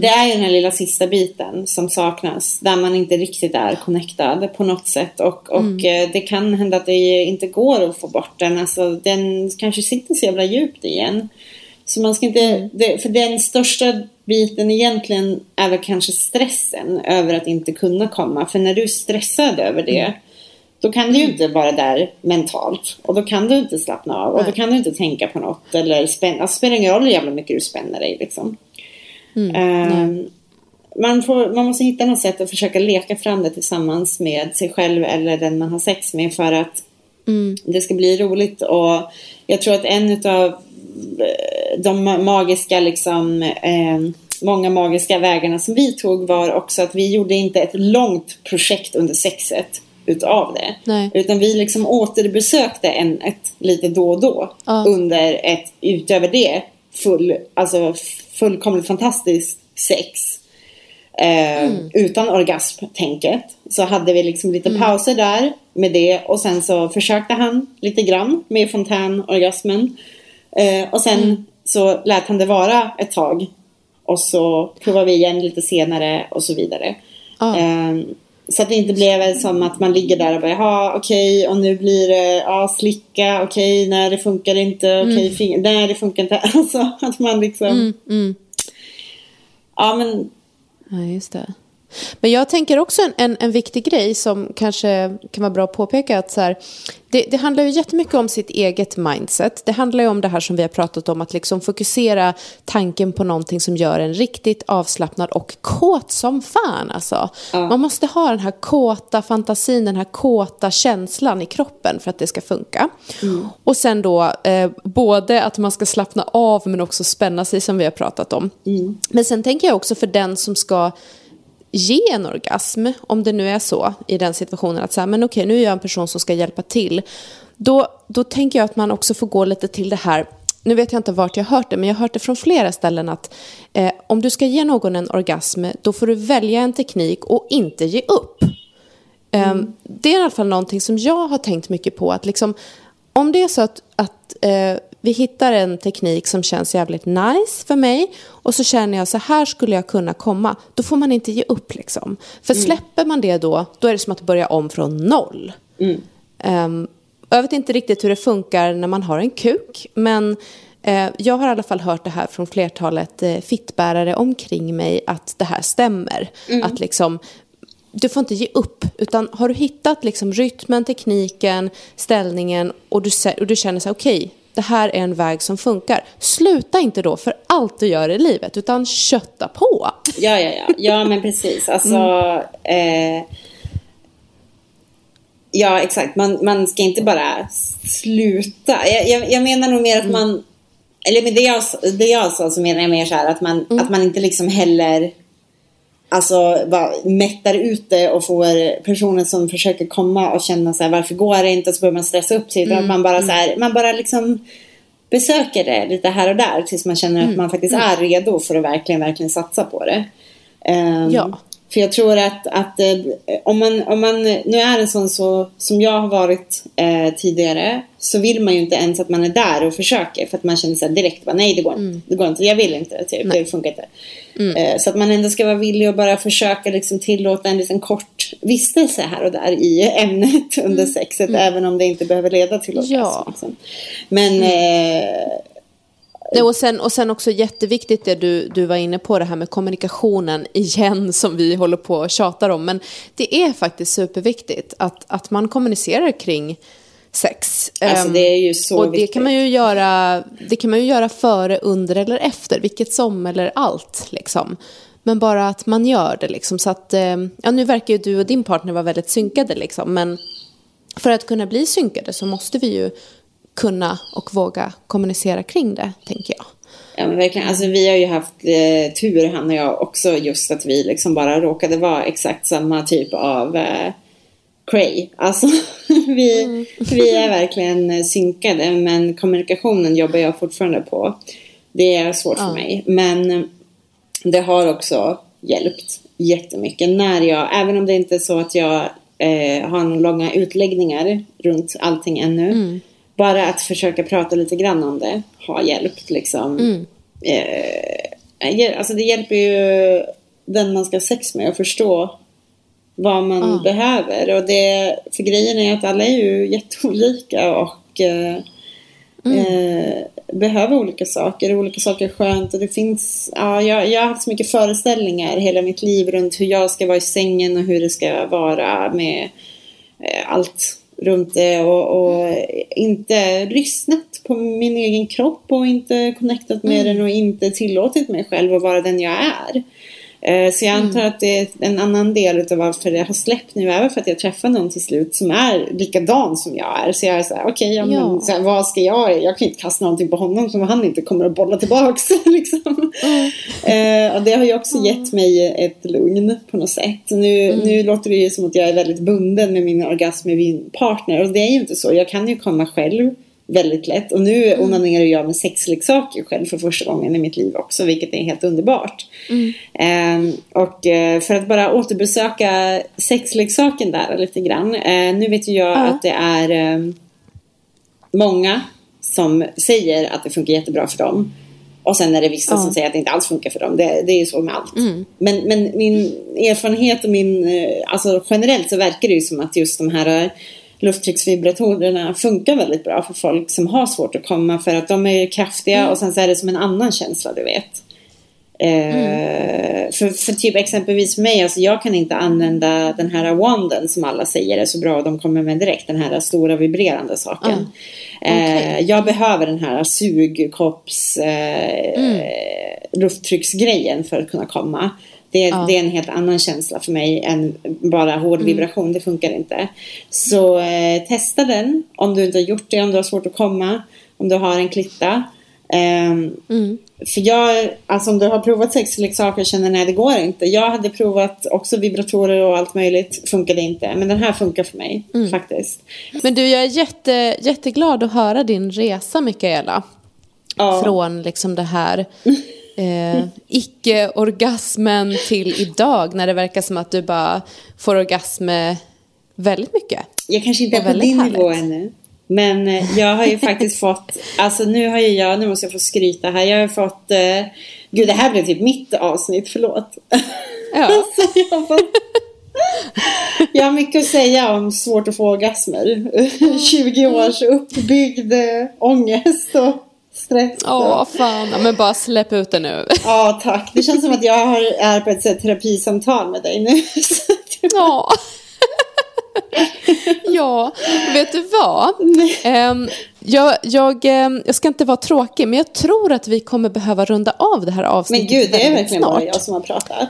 Det är ju den här lilla sista biten som saknas. Där man inte riktigt är connectad på något sätt. Och, och eh, det kan hända att det inte går att få bort den. Alltså, den kanske sitter så jävla djupt igen. Så man ska inte... Det, för den största biten egentligen är väl kanske stressen över att inte kunna komma. För när du är stressad över det. Då kan du ju inte vara där mentalt. Och då kan du inte slappna av. Och då kan du inte tänka på något. Eller spänna. Alltså, det spelar ingen roll hur jävla mycket du spänner dig liksom. Ehm, man, får, man måste hitta något sätt att försöka leka fram det tillsammans med sig själv eller den man har sex med för att det ska bli roligt. Och jag tror att en av de magiska, liksom, eh, många magiska vägarna som vi tog var också att vi gjorde inte ett långt projekt under sexet utav det. Nej. Utan vi liksom återbesökte ämnet lite då och då Ja. under ett, utöver det, full, alltså fullkomligt fantastiskt sex. Eh, Mm. Utan orgasm-tänket. Så hade vi liksom lite Mm. pauser där med det och sen så försökte han lite grann med fontänorgasmen. Eh, och sen Mm. så lät han det vara ett tag. Och så provade vi igen lite senare och så vidare. Ja. Eh, så att det inte blev som att man ligger där och bara, ja okej och nu blir det, ja slicka, okej, nej det funkar inte, okej, fing- nej det funkar inte. [LAUGHS] Alltså att man liksom, Mm, mm. ja men Ja, just det. Men jag tänker också en, en, en viktig grej som kanske kan vara bra att påpeka. Att så här, det, det handlar ju jättemycket om sitt eget mindset. Det handlar ju om det här som vi har pratat om, att liksom fokusera tanken på någonting som gör en riktigt avslappnad och kåt som fan. Alltså. Man måste ha den här kåta fantasin, den här kåta känslan i kroppen för att det ska funka. Och sen då eh, både att man ska slappna av men också spänna sig som vi har pratat om. Men sen tänker jag också för den som ska ge en orgasm, om det nu är så i den situationen att så här, men okej, nu är jag en person som ska hjälpa till. Då, då tänker jag att man också får gå lite till det här, nu vet jag inte vart jag har hört det, men jag har hört det från flera ställen att eh, om du ska ge någon en orgasm, då får du välja en teknik och inte ge upp. Ehm, Det är i alla fall någonting som jag har tänkt mycket på. Att liksom, om det är så att, att eh, vi hittar en teknik som känns jävligt nice för mig och så känner jag så här skulle jag kunna komma, då får man inte ge upp. Liksom. För släpper man det då, då är det som att börja om från noll. Ehm, och jag vet inte riktigt hur det funkar när man har en kuk, men eh, jag har i alla fall hört det här från flertalet eh, fittbärare omkring mig att det här stämmer. Att liksom, du får inte ge upp, utan har du hittat liksom rytmen, tekniken, ställningen och du, och du känner så här, okej, det här är en väg som funkar. Sluta inte då för allt du gör i livet, utan kötta på. Ja, ja, ja. Ja, men precis. Alltså... Eh, ja, exakt. Man, man ska inte bara sluta. Jag, jag, jag menar nog mer att man... Eller med det jag, det jag sa så menar jag mer så här att man, att man inte liksom heller... Alltså bara mättar ut det och får personer som försöker komma och känna så här varför går det inte? Så börjar man stressa upp sig. Att man bara så här, man bara liksom besöker det lite här och där tills man känner att man faktiskt är redo för att verkligen, verkligen satsa på det. Ehm, Ja. För jag tror att, att eh, om, man, om man nu är en sån så, som jag har varit eh, tidigare så vill man ju inte ens att man är där och försöker för att man känner sig direkt bara nej det går inte, det går inte, jag vill inte, typ, det funkar inte. Eh, så att man ändå ska vara villig att bara försöka liksom tillåta en liten kort vistelse här och där i ämnet under sexet även om det inte behöver leda till orgasm. Ja. Liksom. Men eh, Nej, och, sen, och sen också jätteviktigt det du, du var inne på, det här med kommunikationen igen [LAUGHS] som vi håller på och tjatar om. Men det är faktiskt superviktigt att, att man kommunicerar kring sex. Alltså, Ehm, det är ju så Och det viktigt. kan, man ju göra, det kan man ju göra före, under eller efter, vilket som eller allt. Liksom. Men bara att man gör det. Liksom, så att, ehm, ja, nu verkar ju du och din partner vara väldigt synkade. Liksom, men för att kunna bli synkade så måste vi ju kunna och våga kommunicera kring det, tänker jag. Ja men verkligen, alltså vi har ju haft eh, tur han och jag också just att vi liksom bara råkade vara exakt samma typ av eh, cray. Alltså [LAUGHS] vi, vi är verkligen synkade men kommunikationen jobbar jag fortfarande på. Det är svårt för Ja. mig men det har också hjälpt jättemycket när jag, även om det inte är så att jag eh, har några långa utläggningar runt allting ännu. Bara att försöka prata lite grann om det har hjälpt liksom. Eh, eh, alltså det hjälper ju den man ska ha sex med att förstå vad man Ja. behöver. Och det, för grejen är att alla är ju jätteolika och eh, eh, behöver olika saker. Olika saker är skönt och det finns, ja, jag, jag har haft så mycket föreställningar hela mitt liv runt hur jag ska vara i sängen och hur det ska vara med eh, allt runt det och, och inte lyssnat på min egen kropp och inte connectat med den och inte tillåtit mig själv att vara den jag är. Eh, Så jag antar att det är en annan del av varför det har släppt nu, även för att jag träffar någon till slut som är likadan som jag är. Så jag är så här, okej, ja, men Ja. här, vad ska jag? Jag kan inte kasta någonting på honom som han inte kommer att bolla tillbaks. [LAUGHS] liksom. Eh, och det har ju också gett mig ett lugn på något sätt. Nu, nu låter det ju som att jag är väldigt bunden med min orgasm med min partner och det är ju inte så. Jag kan ju komma själv väldigt lätt och nu onanerar jag med sexleksaker själv för första gången i mitt liv också vilket är helt underbart. Eh, och eh, för att bara återbesöka sexleksaken där lite grann. Eh, nu vet ju jag att det är eh, många som säger att det funkar jättebra för dem. Och sen är det vissa som säger att det inte alls funkar för dem. Det, det är ju så med allt. Men, men min erfarenhet och min... eh, Alltså generellt så verkar det ju som att just de här lufttrycksvibratorerna funkar väldigt bra för folk som har svårt att komma. För att de är kraftiga och sen så är det som en annan känsla, du vet. Eh, för, för typ exempelvis för mig, alltså jag kan inte använda den här wanden som alla säger är så bra och de kommer med direkt, den här stora vibrerande saken. Eh, jag behöver den här sugkopps eh, lufttrycksgrejen för att kunna komma. Det, det är en helt annan känsla för mig än bara hård vibration. Det funkar inte. Så eh, testa den om du inte har gjort det, om du har svårt att komma, om du har en klitta. Ehm, För jag, alltså om du har provat sexleksaker och känner nej det går inte. Jag hade provat också vibratorer och allt möjligt. Funkade inte. Men den här funkar för mig faktiskt. Men du, jag är jätte, jätteglad att höra din resa, Mikaela. Ja. Från liksom det här [LAUGHS] eh, icke-orgasmen till idag. När det verkar som att du bara får orgasm väldigt mycket. Jag kanske inte är på din nivå ännu. Men eh, jag har ju [LAUGHS] faktiskt fått, alltså nu har ju jag, nu måste jag få skryta här. Jag har fått, eh, gud det här blev typ mitt avsnitt, förlåt. Ja. [LAUGHS] Jag, har fått, jag har mycket att säga om svårt att få orgasmer. 20 [LAUGHS] års uppbyggd eh, ångest och stress. Åh, fan. Men bara släpp ut det nu. Ja, tack. Det känns som att jag har, är på ett sätt terapisamtal med dig nu. [LAUGHS] Ja. ja, vet du vad? Ehm, jag, jag, ehm, jag ska inte vara tråkig, men jag tror att vi kommer behöva runda av det här Men avsnittet gud, det är verkligen bara snart. jag som har pratat.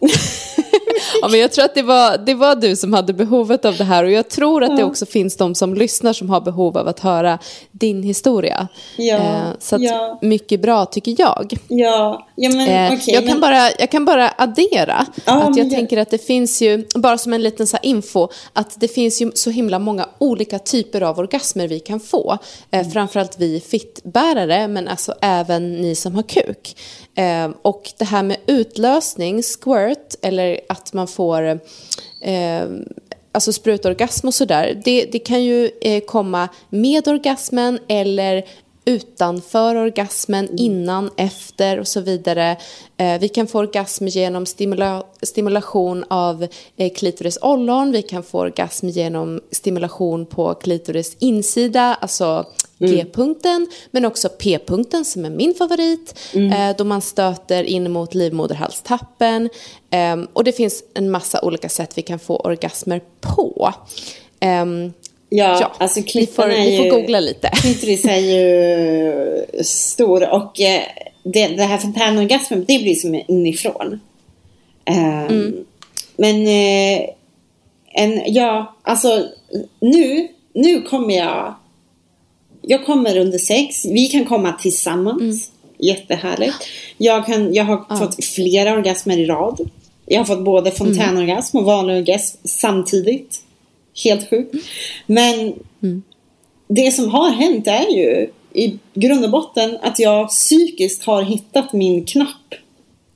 [LAUGHS] [LAUGHS] Ja, men jag tror att det var, det var du som hade behovet av det här och jag tror att det också finns de som lyssnar som har behov av att höra din historia. Ja, Eh, så ja. mycket bra tycker jag. Ja, ja men Eh, jag, kan men- bara, jag kan bara addera Ja, att jag tänker att det finns ju, bara som en liten så info, att det finns ju så himla många olika typer av orgasmer vi kan få. Eh, Mm. framförallt vi fittbärare, men alltså även ni som har kuk. Eh, och det här med utlösning, squirt, eller att man får eh, alltså sprutorgasm och sådär, det, det kan ju eh, komma med orgasmen eller utanför orgasmen, innan, efter och så vidare. Eh, vi kan få orgasm genom stimula- stimulation av eh, klitoris ollon, vi kan få orgasm genom stimulation på klitoris insida, alltså G-punkten, men också P-punkten som är min favorit, eh, då man stöter in mot livmoderhalstappen. Eh, och det finns en massa olika sätt vi kan få orgasmer på. Ehm, Ja, Ja, alltså klittan är ni får googla lite. [LAUGHS] Klitoris är ju stor och eh, det, det här fontänorgasmen, det blir som inifrån. Ehm, Mm. Men eh, en, ja, alltså nu, nu kommer jag... Jag kommer under sex. Vi kan komma tillsammans. Mm. Jättehärligt. Jag, kan, jag har fått flera orgasmer i rad. Jag har fått både Mm. fontänorgasm och vanlig orgasm samtidigt. Helt sjukt. Men det som har hänt är ju i grund och botten att jag psykiskt har hittat min knapp.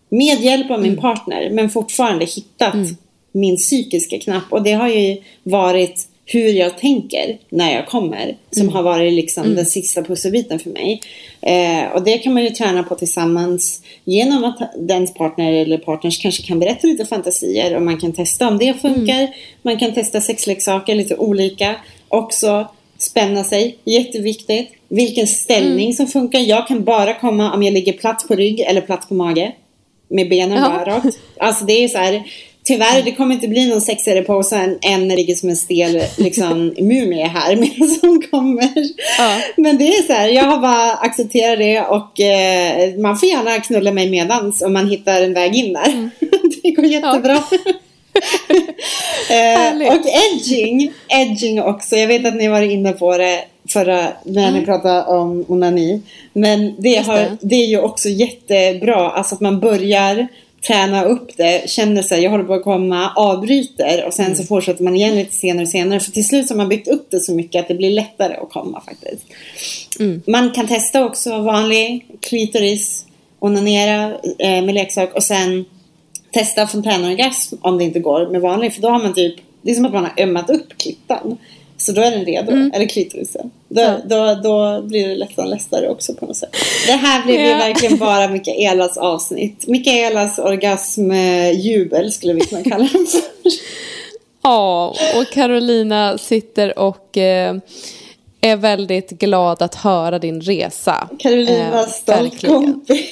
Med hjälp av min partner, men fortfarande hittat min psykiska knapp. Och det har ju varit hur jag tänker när jag kommer. Som har varit liksom den sista pusselbiten för mig. Eh, och det kan man ju träna på tillsammans genom att dens partner eller partners kanske kan berätta lite fantasier och man kan testa om det funkar. Man kan testa sexleksaker lite olika. Också spänna sig, jätteviktigt. Vilken ställning som funkar. Jag kan bara komma om jag ligger platt på rygg eller platt på mage. Med benen Ja. bara rakt. Alltså det är så här, Tyvärr, det kommer inte bli någon sexigare pose än en ligger som en stel liksom, [LAUGHS] mumie här medan [LAUGHS] som kommer. Ja. Men det är så här, jag har bara accepterat det och eh, man får gärna knulla mig medans om man hittar en väg in där. Mm. [LAUGHS] det går jättebra. eh, Härligt. och edging, edging också. Jag vet att ni var inne på det förra när ni pratade om onani. Men det, Mm. Har, det. det är ju också jättebra. Alltså att man börjar träna upp det, känner sig, jag håller på att komma, avbryter och sen Mm. så fortsätter man igen lite senare och senare. För till slut så har man byggt upp det så mycket att det blir lättare att komma faktiskt. Mm. Man kan testa också vanlig klitoris, onanera eh, med leksak och sen testa fontänorgasm om det inte går med vanlig. För då har man typ, det är som att man har ömmat upp klittan. Så då är den redo, eller klitorisen. Då, Mm. Ja. då, då blir det lättare lättare också på något sätt. Det här blev ju Ja. verkligen bara Mikaelas avsnitt. Mikaelas orgasmjubel skulle vi kunna kalla den för. Ja, och Carolina sitter och eh, är väldigt glad att höra din resa. Carolinas Eh, stolt kompis.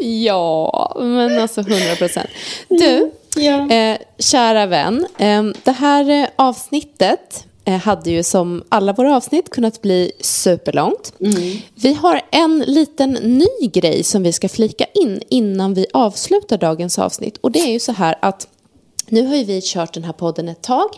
Ja, men alltså 100 procent. Du, Ja. eh, kära vän. Eh, det här eh, avsnittet eh, hade ju som alla våra avsnitt kunnat bli superlångt. Vi har en liten ny grej som vi ska flika in innan vi avslutar dagens avsnitt. Och det är ju så här att nu har ju vi kört den här podden ett tag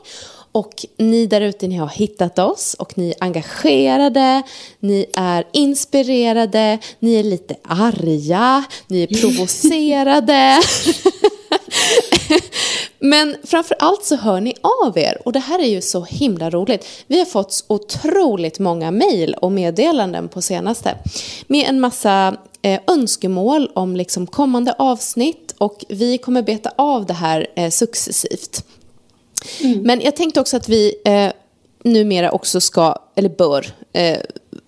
och ni där ute ni har hittat oss och ni är engagerade, ni är inspirerade, ni är lite arga, ni är [LAUGHS] provocerade. [LAUGHS] [LAUGHS] Men framför allt så hör ni av er. Och det här är ju så himla roligt. Vi har fått otroligt många mejl och meddelanden på senaste. Med en massa eh, önskemål om liksom kommande avsnitt. Och vi kommer beta av det här eh, successivt. Men jag tänkte också att vi eh, numera också ska, eller bör, eh,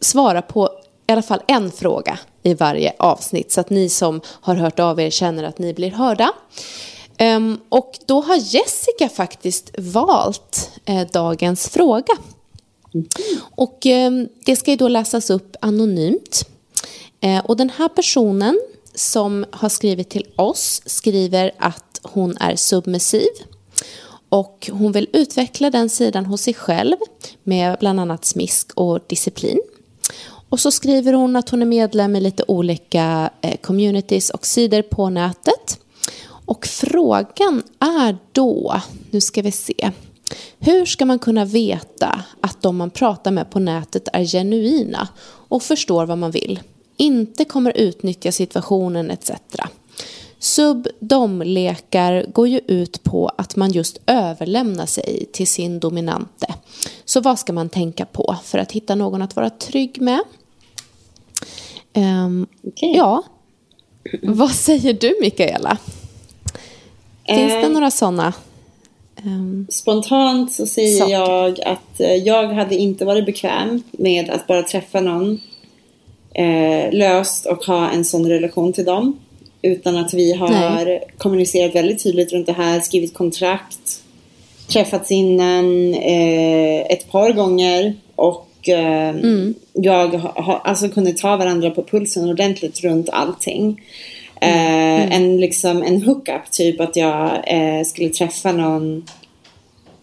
svara på i alla fall en fråga i varje avsnitt så att ni som har hört av er känner att ni blir hörda. Ehm, och då har Jessica faktiskt valt eh, dagens fråga. Och ehm, det ska ju då läsas upp anonymt. Eh, och den här personen som har skrivit till oss skriver att hon är submissiv. Och hon vill utveckla den sidan hos sig själv med bland annat smisk och disciplin. Och så skriver hon att hon är medlem i lite olika eh, communities och sidor på nätet. Och frågan är då, nu ska vi se, hur ska man kunna veta att de man pratar med på nätet är genuina och förstår vad man vill, inte kommer utnyttja situationen etc. Sub-dom-lekar går ju ut på att man just överlämnar sig till sin dominante. Så vad ska man tänka på för att hitta någon att vara trygg med? Ehm, Okej. Ja, vad säger du Mikaela? Finns det Eh, några sådana? Ehm, Spontant så säger Saker. jag att eh, jag hade inte varit bekväm med att bara träffa någon eh, löst och ha en sån relation till dem. Utan att vi har Nej. kommunicerat väldigt tydligt runt det här, skrivit kontrakt, träffats innan eh, ett par gånger och eh, jag har ha, alltså kunnat ta varandra på pulsen ordentligt runt allting. Eh, En, liksom, en hookup, typ att jag eh, skulle träffa någon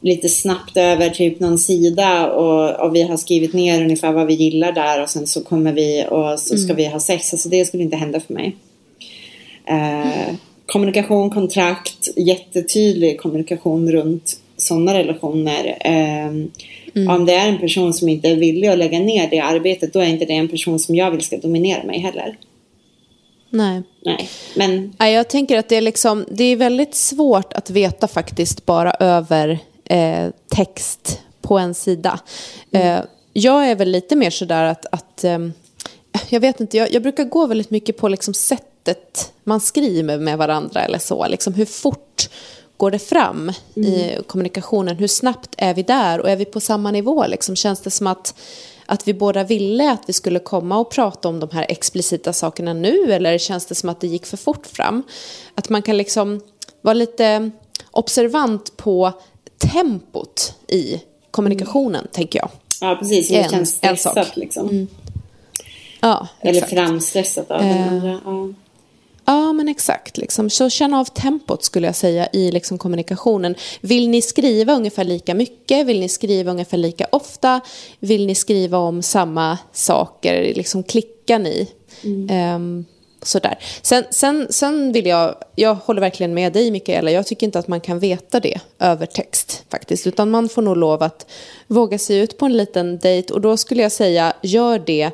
lite snabbt över typ någon sida och, och vi har skrivit ner ungefär vad vi gillar där och sen så kommer vi och så ska vi ha sex. Alltså det skulle inte hända för mig. Eh, kommunikation, kontrakt, jättetydlig kommunikation runt sådana relationer. Eh, Om det är en person som inte är villig att lägga ner det arbetet då är inte det en person som jag vill ska dominera mig heller. nej. Nej, men Nej, jag tänker att det är, liksom, det är väldigt svårt att veta faktiskt bara över eh, text på en sida. Eh, jag är väl lite mer sådär att, att ehm, jag vet inte, jag, jag brukar gå väldigt mycket på liksom sättet man skriver med varandra eller så. Liksom hur fort går det fram i kommunikationen? Hur snabbt är vi där? Och är vi på samma nivå? Liksom? Känns det som att, att vi båda ville att vi skulle komma och prata om de här explicita sakerna nu? Eller känns det som att det gick för fort fram? Att man kan liksom vara lite observant på tempot i kommunikationen, tänker jag. ja precis, det känns stressat liksom. Ja, Eller exakt. framstressat av den andra. Ja. Ja, men exakt. Liksom. Så känn av tempot skulle jag säga i liksom, kommunikationen. Vill ni skriva ungefär lika mycket? Vill ni skriva ungefär lika ofta? Vill ni skriva om samma saker? Liksom, klickar ni? Mm. Um, sådär. Sen, sen, sen vill jag, jag håller verkligen med dig Mikaela, jag tycker inte att man kan veta det över text faktiskt, utan man får nog lov att våga sig ut på en liten dejt och då skulle jag säga, gör det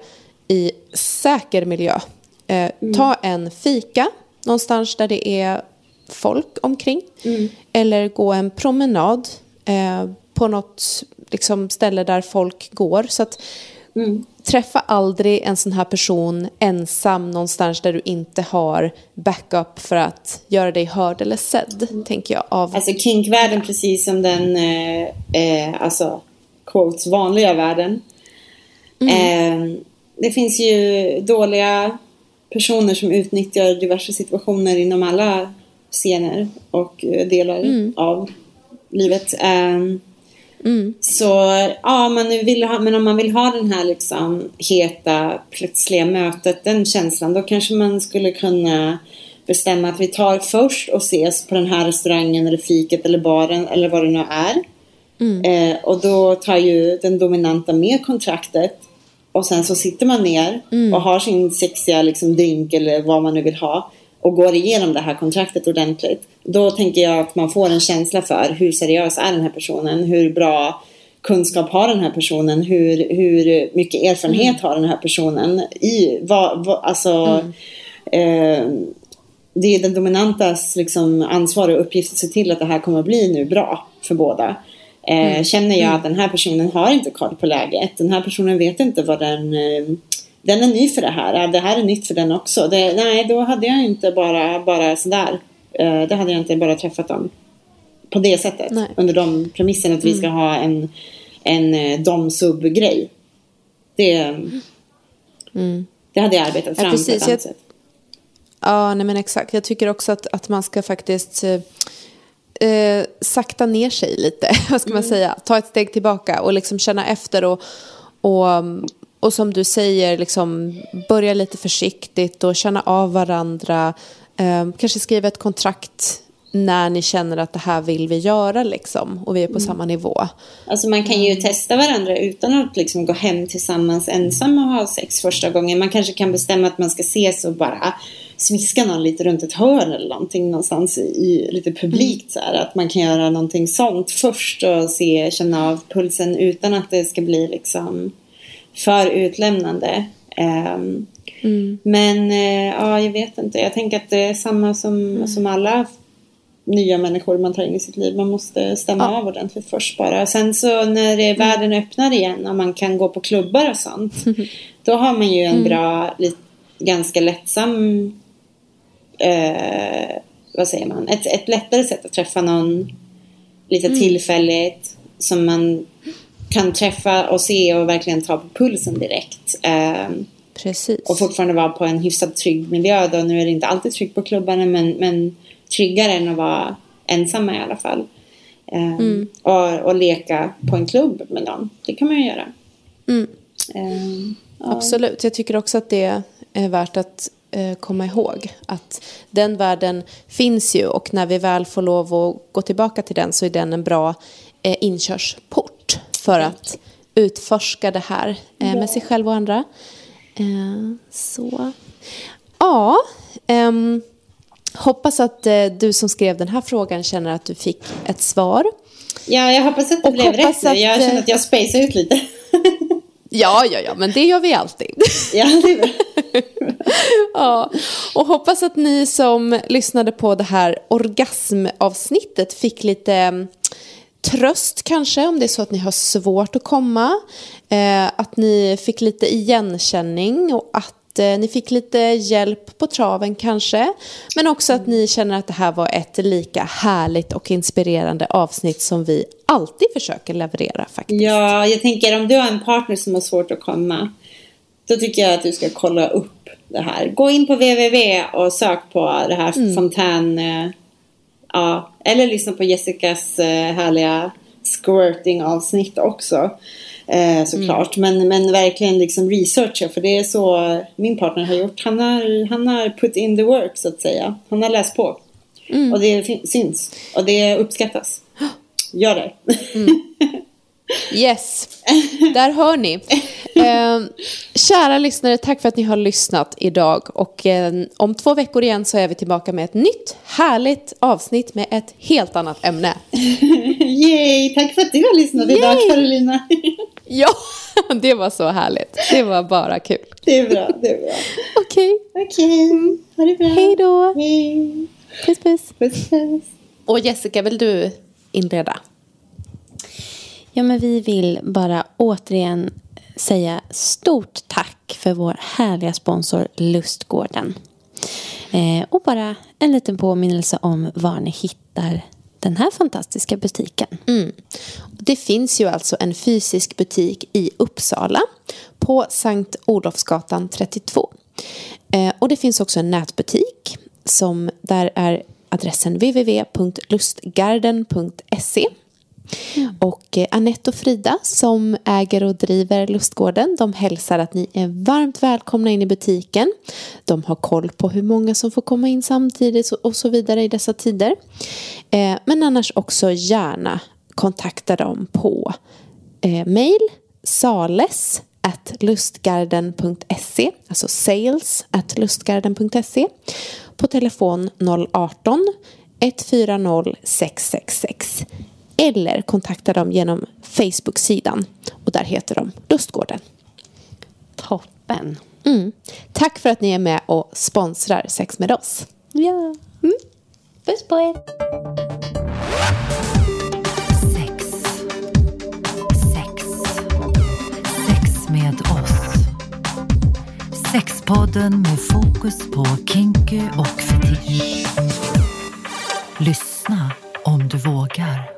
i säker miljö. Eh, mm. Ta en fika någonstans där det är folk omkring. Mm. Eller gå en promenad eh, på något liksom, ställe där folk går. Så att, mm. Träffa aldrig en sån här person ensam någonstans där du inte har backup för att göra dig hörd eller sedd, mm. tänker jag. Av... Alltså kinkvärlden, precis som den eh, eh, alltså, quotes, vanliga världen. Mm. Eh, det finns ju dåliga personer som utnyttjar diverse situationer inom alla scener och eh, delar mm. av livet. Um, mm. Så ja, man vill ha, men om man vill ha den här liksom heta, plötsliga mötet, den känslan, då kanske man skulle kunna bestämma att vi tar först och ses på den här restaurangen eller fiket eller baren eller vad det nu är. Mm. Eh, och då tar ju den dominanta med kontraktet och sen så sitter man ner mm. och har sin sexiga liksom, drink eller vad man nu vill ha och går igenom det här kontraktet ordentligt. Då tänker jag att man får en känsla för hur seriös är den här personen? Hur bra kunskap har den här personen? Hur, hur mycket erfarenhet mm. har den här personen? I vad, vad alltså, mm. eh, det är den dominantas liksom, ansvar och uppgift att se till att det här kommer att bli nu bra för båda. Eh, mm. Känner jag mm. att den här personen har inte koll på läget. Den här personen vet inte vad den... Eh, den är ny för det här. Det här är nytt för den också. Det, nej, då hade jag inte bara, bara sådär. Eh, det hade jag inte bara träffat dem på det sättet. Nej. Under de premisserna att mm. vi ska ha en, en dom-sub-grej. Det, mm. det hade jag arbetat fram ja, precis, på ett annat jag, sätt. Ja, nej men exakt. Jag tycker också att, att man ska faktiskt eh, sakta ner sig lite, [LAUGHS] vad ska man mm. säga, ta ett steg tillbaka och liksom känna efter och, och, och som du säger, liksom börja lite försiktigt och känna av varandra, eh, kanske skriva ett kontrakt när ni känner att det här vill vi göra liksom och vi är på mm. samma nivå. Alltså man kan ju mm. testa varandra utan att liksom gå hem tillsammans ensam och ha sex första gången. Man kanske kan bestämma att man ska ses och bara smiska någon lite runt ett hörn eller någonting någonstans i, lite publikt så här, Att man kan göra någonting sånt först och se, känna av pulsen utan att det ska bli liksom för utlämnande. Um, mm. Men uh, ja, jag vet inte. Jag tänker att det är samma som, mm. som alla nya människor man tar in i sitt liv. Man måste stämma ja. av ordentligt först bara. Sen så när det, mm. världen öppnar igen och man kan gå på klubbar och sånt. [LAUGHS] Då har man ju en mm. bra, lite, ganska lättsam eh, vad säger man, ett, ett lättare sätt att träffa någon lite mm. tillfälligt som man kan träffa och se och verkligen ta på pulsen direkt. Eh, Precis. Och fortfarande vara på en hyfsat trygg miljö då. Nu är det inte alltid tryggt på klubbarna men, men tryggare än att vara ensamma i alla fall. Eh, mm. och, och leka på en klubb med någon. Det kan man ju göra. Mm. Eh, Absolut. Jag tycker också att det är värt att komma ihåg att den världen finns ju och när vi väl får lov att gå tillbaka till den så är den en bra eh, inkörsport för att utforska det här eh, med sig själv och andra. Så, ja. Um, hoppas att du som skrev den här frågan känner att du fick ett svar. Ja, jag hoppas att det och blev rätt nu. Jag känner att jag spacade ut lite. [LAUGHS] Ja, ja, ja, men det gör vi alltid. Ja, det är bra. [LAUGHS] ja, och hoppas att ni som lyssnade på det här orgasmavsnittet fick lite mm, tröst kanske om det är så att ni har svårt att komma. Eh, att ni fick lite igenkänning och att Eh, ni fick lite hjälp på traven kanske. Men också att ni känner att det här var ett lika härligt och inspirerande avsnitt som vi alltid försöker leverera faktiskt. Ja, jag tänker om du har en partner som har svårt att komma. Då tycker jag att du ska kolla upp det här. Gå in på www och sök på det här mm. fontän. Eh, ja, eller lyssna på Jessicas eh, härliga squirting avsnitt också. Eh, såklart. Mm. Men, men verkligen liksom researcha. För det är så min partner har gjort. Han har, han har put in the work så att säga. Han har läst på. Mm. Och det syns. Och det uppskattas. [GASPS] Gör det. Yes, [LAUGHS] där hör ni. Eh, kära lyssnare, tack för att ni har lyssnat idag. Och eh, om två veckor igen så är vi tillbaka med ett nytt härligt avsnitt med ett helt annat ämne. [LAUGHS] Yay! Tack för att du har lyssnat idag Yay! Carolina. [LAUGHS] Ja, det var så härligt. Det var bara kul. Det är bra. Det är bra. Okej, Okej. Ha det bra. hej då. Hej. Puss puss. Puss puss. Och Jessica, vill du inleda? Ja, men vi vill bara återigen säga stort tack för vår härliga sponsor Lustgården. Eh, och bara en liten påminnelse om var ni hittar den här fantastiska butiken. Mm. Det finns ju alltså en fysisk butik i Uppsala på Sankt Olofsgatan 32. Eh, och det finns också en nätbutik som där är adressen www.lustgarden.se. Mm. Och eh, Anette och Frida som äger och driver Lustgården de hälsar att ni är varmt välkomna in i butiken. De har koll på hur många som får komma in samtidigt och så vidare i dessa tider. Eh, men annars också gärna kontakta dem på eh, mail sales at lustgarden.se alltså sales at lustgarden.se på telefon 018 140 666 eller kontakta dem genom Facebook-sidan och där heter de Lustgården. Toppen. Mm. Tack för att ni är med och sponsrar Sex med oss. Ja. Mm. Puss på er. Sex. Sex. Sex med oss. Sexpodden med fokus på kinky och fetisch. Lyssna om du vågar.